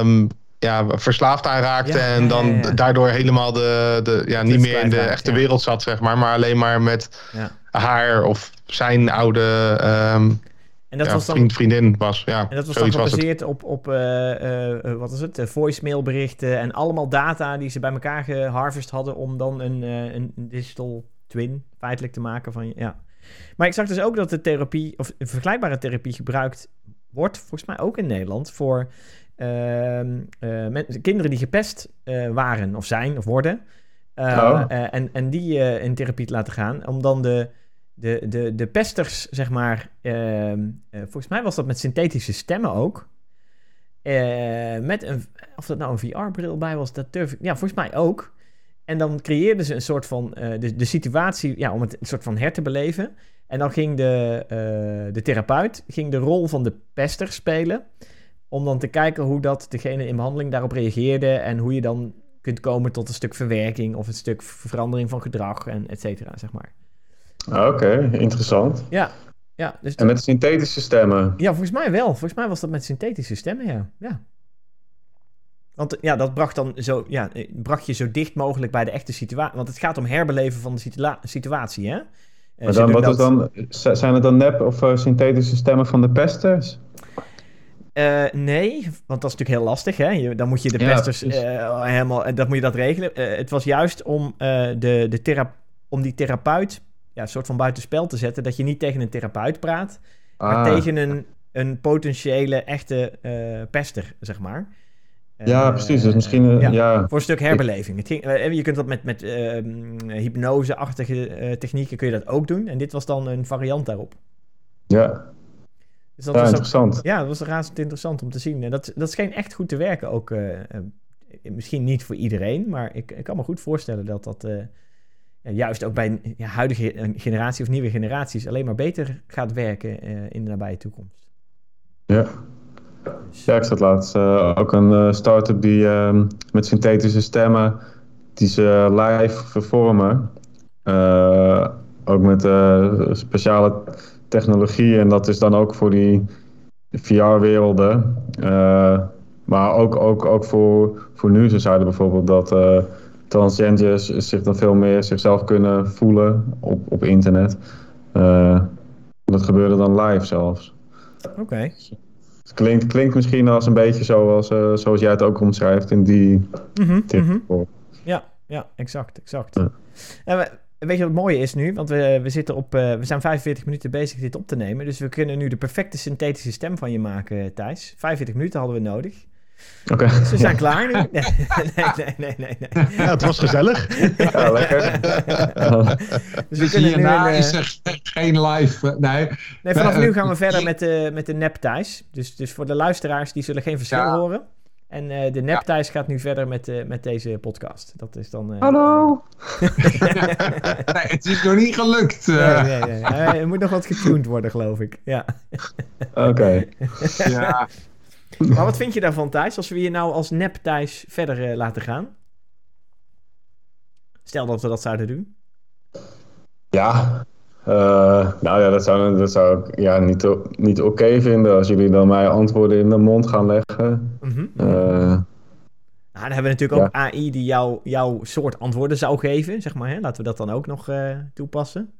Um, ja, verslaafd aan raakte en dan daardoor helemaal de, de, ja, niet meer in de echte wereld zat, zeg maar, maar alleen maar met haar of zijn oude um, en dat was dan, vriend, vriendin was. Ja, en dat was dan gebaseerd op, op uh, uh, wat is het, voicemailberichten en allemaal data die ze bij elkaar geharvest hadden om dan een, een digital twin feitelijk te maken van ja. Maar ik zag dus ook dat de therapie, of een vergelijkbare therapie gebruikt wordt, volgens mij ook in Nederland, voor ehm, kinderen die gepest waren of zijn of worden. Oh. en, en die in therapie te laten gaan, om dan de, de, de, de pesters, zeg maar, ehm, eh, volgens mij was dat met synthetische stemmen ook. Uh, met een, of dat nou een VR-bril bij was, dat durf ik, ja, volgens mij ook. En dan creëerden ze een soort van, uh, de, de situatie, ja, om het een soort van her te beleven. En dan ging de, de therapeut ging de rol van de pester spelen. Om dan te kijken hoe dat degene in behandeling daarop reageerde. En hoe je dan kunt komen tot een stuk verwerking of een stuk verandering van gedrag en et cetera, zeg maar. Ah, oké, interessant. Ja. ja dus en met synthetische stemmen? Ja, volgens mij wel. Volgens mij was dat met synthetische stemmen, ja. ja. Want ja, dat bracht, dan zo, ja, bracht je zo dicht mogelijk bij de echte situatie. Want het gaat om herbeleven van de situatie, hè? Eh, maar dan, wat is dan, zijn het dan nep of uh, synthetische stemmen van de pesters? Uh, nee, want dat is natuurlijk heel lastig. Hè? Je, dan moet je de pesters uh, helemaal, dat moet je dat regelen. het was juist om de, de om die therapeut ja, een soort van buitenspel te zetten. Dat je niet tegen een therapeut praat, maar ah. tegen een, een potentiële echte uh, pester, zeg maar. Ja, precies. Dus misschien, ja, Voor een stuk herbeleving. Het je kunt dat met, met ehm, hypnose-achtige technieken kun je dat ook doen. En dit was dan een variant daarop. Ja, dus dat ja, was interessant. ja, dat was razend interessant om te zien. En dat, dat scheen echt goed te werken ook. Uh, misschien niet voor iedereen, maar ik, ik kan me goed voorstellen dat dat uh, juist ook bij ja, huidige generatie of nieuwe generaties alleen maar beter gaat werken in de nabije toekomst. Ja. Dus. Ja, ik zat laatst ook een start-up die ehm, met synthetische stemmen die ze live vervormen. ook met speciale technologie. En dat is dan ook voor die VR-werelden. Uh, eh, maar ook, ook, ook voor, voor nu, ze zeiden bijvoorbeeld dat transgenders zich dan veel meer zichzelf kunnen voelen op, op internet. Uh, dat gebeurde dan live zelfs. Oké. Het klinkt, klinkt misschien als een beetje zoals, uh, zoals jij het ook omschrijft in die mm -hmm, Ja, ja, exact, exact. Ja weet je wat het mooie is nu? Want we, we, zitten op, uh, we zijn 45 minuten bezig dit op te nemen. Dus we kunnen nu de perfecte synthetische stem van je maken, Thijs. 45 minuten hadden we nodig. Oké. Dus we zijn klaar nu. Nee, nee, nee, nee. nee, Ja, het was gezellig. Ja, lekker. dus we kunnen nu een, is er geen live. Uh, nee. nee, vanaf nu gaan we verder met de, met de nep Thijs. Dus, dus voor de luisteraars, die zullen geen verschil ja. horen. En uh, de Neptijs gaat nu verder met, uh, met deze podcast. Dat is dan... Uh... Hallo! nee, het is nog niet gelukt. Nee, nee, nee. er moet nog wat getuned worden, geloof ik. Ja. Oké. ja. Maar wat vind je daarvan, Thijs? Als we je nou als Neptijs verder laten gaan? Stel dat we dat zouden doen. Ja, uh, nou ja, dat zou, dat zou ik ja, niet, niet oké vinden als jullie dan mij antwoorden in de mond gaan leggen. Mm -hmm. uh, nou, dan hebben we natuurlijk ook AI die jou, jouw soort antwoorden zou geven, zeg maar. Hè? Laten we dat dan ook nog uh, toepassen.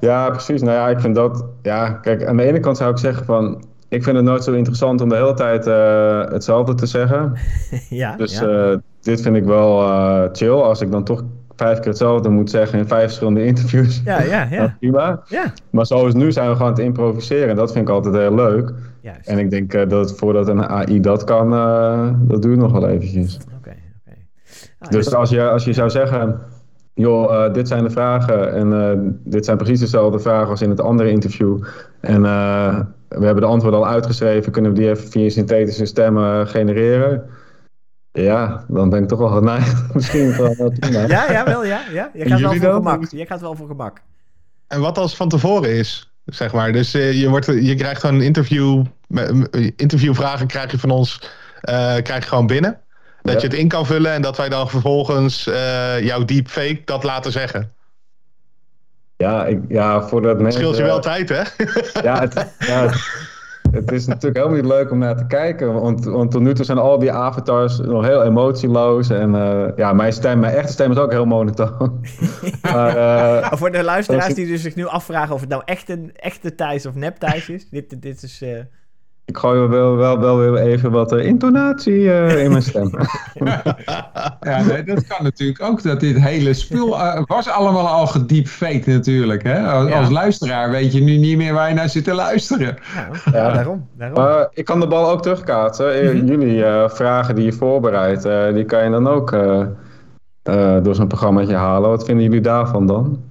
Ja, precies. Nou ja, ik vind dat... Ja, kijk, aan de ene kant zou ik zeggen van... Ik vind het nooit zo interessant om de hele tijd hetzelfde te zeggen. ja, dus ja. dit vind ik wel chill. Als ik dan toch vijf keer hetzelfde moet zeggen in vijf verschillende interviews. Ja, ja, ja. prima. Ja. Maar zoals nu zijn we gewoon te improviseren. En dat vind ik altijd heel leuk. Juist. En ik denk dat voordat een AI dat kan, dat duurt nog wel eventjes. Oké, okay, oké. Ah, dus, dus als je, als je zou zeggen, joh, uh, dit zijn de vragen en dit zijn precies dezelfde vragen als in het andere interview. En we hebben de antwoorden al uitgeschreven, kunnen we die even via synthetische stemmen genereren? Ja, dan ben ik toch wel geneigd. Misschien wel Ja, ja, wel, ja. ja. Je gaat wel voor gemak. Je gaat wel voor gemak. En wat als van tevoren is, zeg maar. Dus uh, je, wordt, je krijgt gewoon een interview. Interviewvragen krijg je van ons uh, krijg je gewoon binnen. Dat je het in kan vullen en dat wij dan vervolgens uh, jouw deepfake dat laten zeggen. Ja, ik, ja voordat mensen... Scheelt je wel tijd, hè? Ja, het, ja, het is natuurlijk helemaal niet leuk om naar te kijken. Want, want tot nu toe zijn al die avatars nog heel emotieloos. En uh, ja, mijn stem, mijn echte stem is ook heel monotoon. maar, uh, voor de luisteraars die dus zich nu afvragen of het nou echt een echte Thijs of nep Thijs is. dit, dit is... Uh... Ik gooi wel, wel, wel weer even wat uh, intonatie uh, in mijn stem. ja, nee, dat kan natuurlijk ook. Dat dit hele spul uh, was allemaal al gediepfaked natuurlijk. Hè? Als, ja. als, luisteraar weet je nu niet meer waar je naar zit te luisteren. Ja, ja daarom. daarom. ik kan de bal ook terugkaatsen. Mm -hmm. Jullie vragen die je voorbereidt, die kan je dan ook door zo'n programmaatje halen. Wat vinden jullie daarvan dan?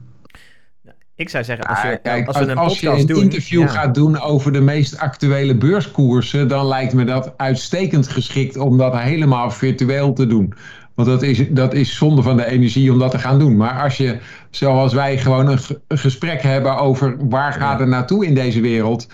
Ik zou zeggen, als, je, kijk, als we een, als je een doen, interview ja. gaat doen over de meest actuele beurskoersen, dan lijkt me dat uitstekend geschikt om dat helemaal virtueel te doen. Want dat is, dat is zonde van de energie om dat te gaan doen. Maar als je, zoals wij, gewoon een, een gesprek hebben over waar gaat het naartoe in deze wereld.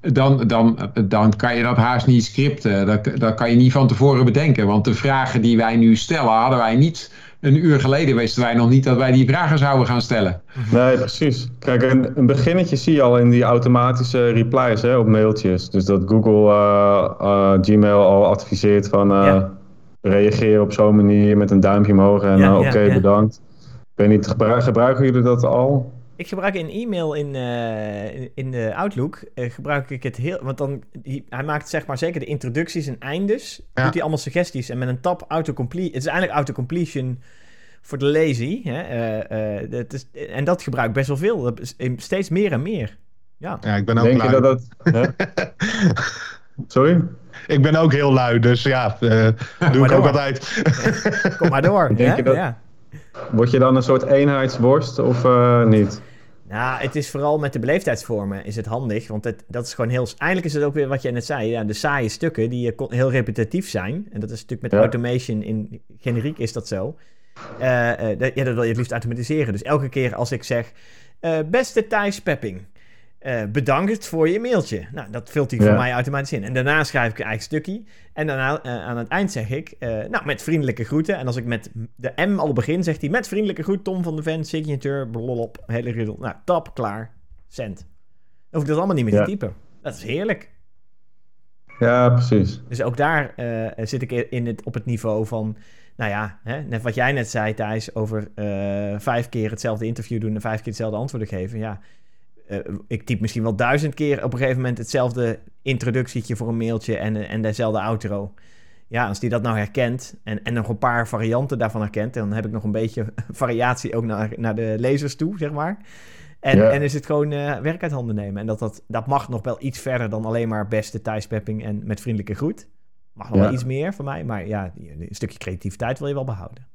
Dan, dan, dan kan je dat haast niet scripten. Dat, dat kan je niet van tevoren bedenken. Want de vragen die wij nu stellen, hadden wij niet een uur geleden wisten wij nog niet dat wij die vragen zouden gaan stellen. Nee, precies. Kijk, een, een beginnetje zie je al in die automatische replies hè, op mailtjes. Dus dat Google uh, uh, Gmail al adviseert van uh, ja. reageer op zo'n manier met een duimpje omhoog en ja, oké, okay, ja, bedankt. Ik weet niet, gebruiken jullie dat al? Ik gebruik in e-mail in, uh, in de Outlook, uh, gebruik ik het heel... Want dan, hij maakt zeg maar zeker de introducties en eindes. Ja. Doet hij allemaal suggesties. En met een tab autocomplete... Het is eigenlijk autocompletion voor de lazy. Hè? dat is, en dat gebruik ik best wel veel. Steeds meer en meer. Ja, ja ik ben ook Denk lui. Je dat dat, Sorry? Ik ben ook heel lui, dus ja, uh, doe ik ook altijd. Kom maar door. Denk je dat, ja. Word je dan een soort eenheidsworst of uh, niet? Nou, het is vooral met de beleefdheidsvormen is het handig. Want het, dat is gewoon heel... Eigenlijk is het ook weer wat jij net zei. Ja, de saaie stukken die heel repetitief zijn. En dat is natuurlijk met automation in generiek is dat zo. Uh, uh, ja, dat wil je het liefst automatiseren. Dus elke keer als ik zeg... Beste Thijs Pepping... Uh, bedankt voor je mailtje. Nou, dat vult hij voor mij automatisch in. En daarna schrijf ik een eigen stukje. En daarna uh, aan het eind zeg ik, uh, nou, met vriendelijke groeten. En als ik met de M al begin, zegt hij met vriendelijke groet, Tom van de Ven, signature, blablabla, hele riddle. Nou, tap, klaar, send. Dan hoef ik dat allemaal niet meer te typen. Dat is heerlijk. Ja, precies. Dus ook daar zit ik in het, op het niveau van, nou ja, hè, net wat jij net zei, Thijs, over vijf keer hetzelfde interview doen en vijf keer hetzelfde antwoorden geven. Ja, uh, ik typ misschien wel duizend keer op een gegeven moment hetzelfde introductietje voor een mailtje en, en dezelfde outro. Ja, als die dat nou herkent en, en nog een paar varianten daarvan herkent, dan heb ik nog een beetje variatie ook naar, naar de lezers toe, zeg maar. En, en is het gewoon uh, werk uit handen nemen. En dat, dat, dat mag nog wel iets verder dan alleen maar beste thuispepping en met vriendelijke groet. Mag nog wel iets meer van mij, maar ja, een stukje creativiteit wil je wel behouden.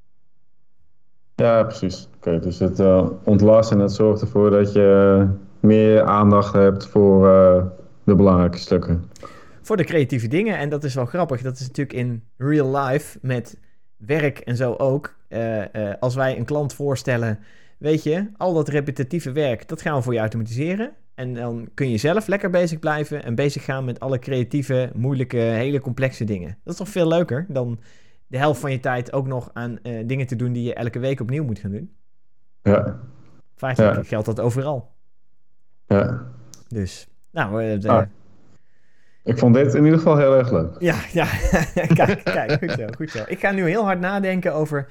Ja, precies. Oké, dus het uh, ontlasten en dat zorgt ervoor dat je meer aandacht hebt voor uh, de belangrijke stukken. Voor de creatieve dingen. En dat is wel grappig. Dat is natuurlijk in real life met werk en zo ook. Uh, uh, als wij een klant voorstellen, weet je, al dat repetitieve werk, dat gaan we voor je automatiseren. En dan kun je zelf lekker bezig blijven en bezig gaan met alle creatieve, moeilijke, hele complexe dingen. Dat is toch veel leuker dan de helft van je tijd ook nog aan dingen te doen die je elke week opnieuw moet gaan doen. Ja. Feitelijk ja. geldt dat overal. Ja. Dus, nou... Uh, ah. Ik vond dit in ieder geval heel erg leuk. Ja, ja. kijk, kijk, goed zo, goed zo. Ik ga nu heel hard nadenken over...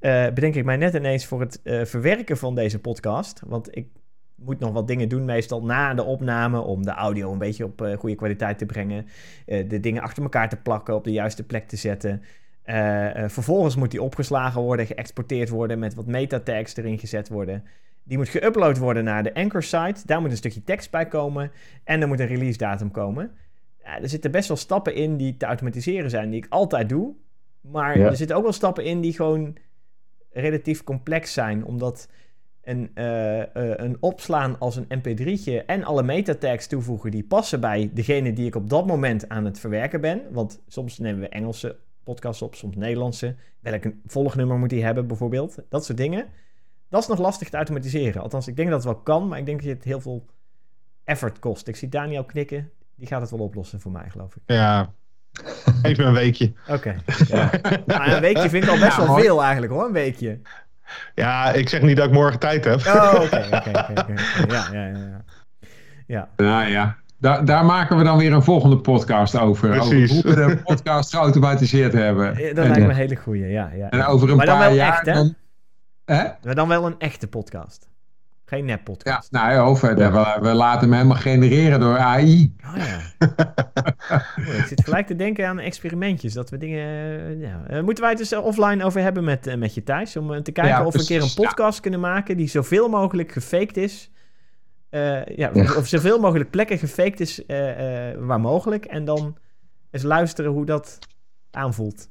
Uh, bedenk ik mij net ineens voor het uh, verwerken van deze podcast. Want ik moet nog wat dingen doen, meestal na de opname, om de audio een beetje op uh, goede kwaliteit te brengen. de dingen achter elkaar te plakken, op de juiste plek te zetten. vervolgens moet die opgeslagen worden, geëxporteerd worden, met wat metatags erin gezet worden. Die moet geüpload worden naar de Anchor site. Daar moet een stukje tekst bij komen. En er moet een release datum komen. Ja, er zitten best wel stappen in die te automatiseren zijn, die ik altijd doe. Maar er zitten ook wel stappen in die gewoon relatief complex zijn. Omdat een, uh, uh, een opslaan als een mp3'tje en alle metatags toevoegen die passen bij degene die ik op dat moment aan het verwerken ben. Want soms nemen we Engelse podcasts op, soms Nederlandse. Welk volgnummer moet die hebben bijvoorbeeld? Dat soort dingen. Dat is nog lastig te automatiseren. Althans, ik denk dat het wel kan, maar ik denk dat het heel veel effort kost. Ik zie Daniel knikken. Die gaat het wel oplossen voor mij, geloof ik. Ja, even een weekje. Oké. Ja. nou, een weekje vind ik al best wel veel eigenlijk hoor, een weekje. Ja, ik zeg niet dat ik morgen tijd heb. Oh, oké, oké, Ja, ja, ja. Ja, ja. ja. Daar, daar, maken we dan weer een volgende podcast over. Precies. Over hoe we de podcast geautomatiseerd hebben. Ja, dat lijkt me een hele goeie, ja. ja. En over een maar paar jaar... Echt, dan, maar dan wel een echte podcast. Geen nep-podcast. Ja, nou ja, of, we, we, laten hem helemaal genereren door AI. Oh ja. oh, ik zit gelijk te denken aan experimentjes. Dat we dingen. Eh, ja. Uh, moeten wij het dus offline over hebben met, met je thuis? Om te kijken of we een keer een podcast kunnen maken die zoveel mogelijk gefaked is. ja, of zoveel mogelijk plekken gefaked is waar mogelijk. En dan eens luisteren hoe dat aanvoelt.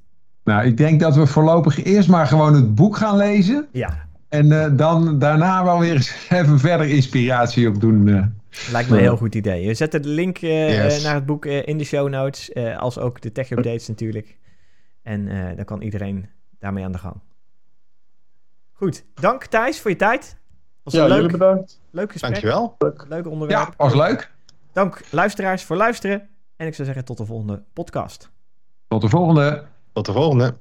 Nou, ik denk dat we voorlopig eerst maar gewoon het boek gaan lezen. Ja. En uh, dan daarna wel weer eens even verder inspiratie op doen. Uh. Lijkt me een heel goed idee. We zetten de link uh, yes. naar het boek in de show notes. als ook de tech updates natuurlijk. En dan kan iedereen daarmee aan de gang. Goed, dank Thijs voor je tijd. Was ja, leuk, bedankt. Leuk gesprek. Dankjewel. Leuk onderwerp. Ja, was leuk. Dank luisteraars voor luisteren. En ik zou zeggen tot de volgende podcast. Tot de volgende. Tot de volgende.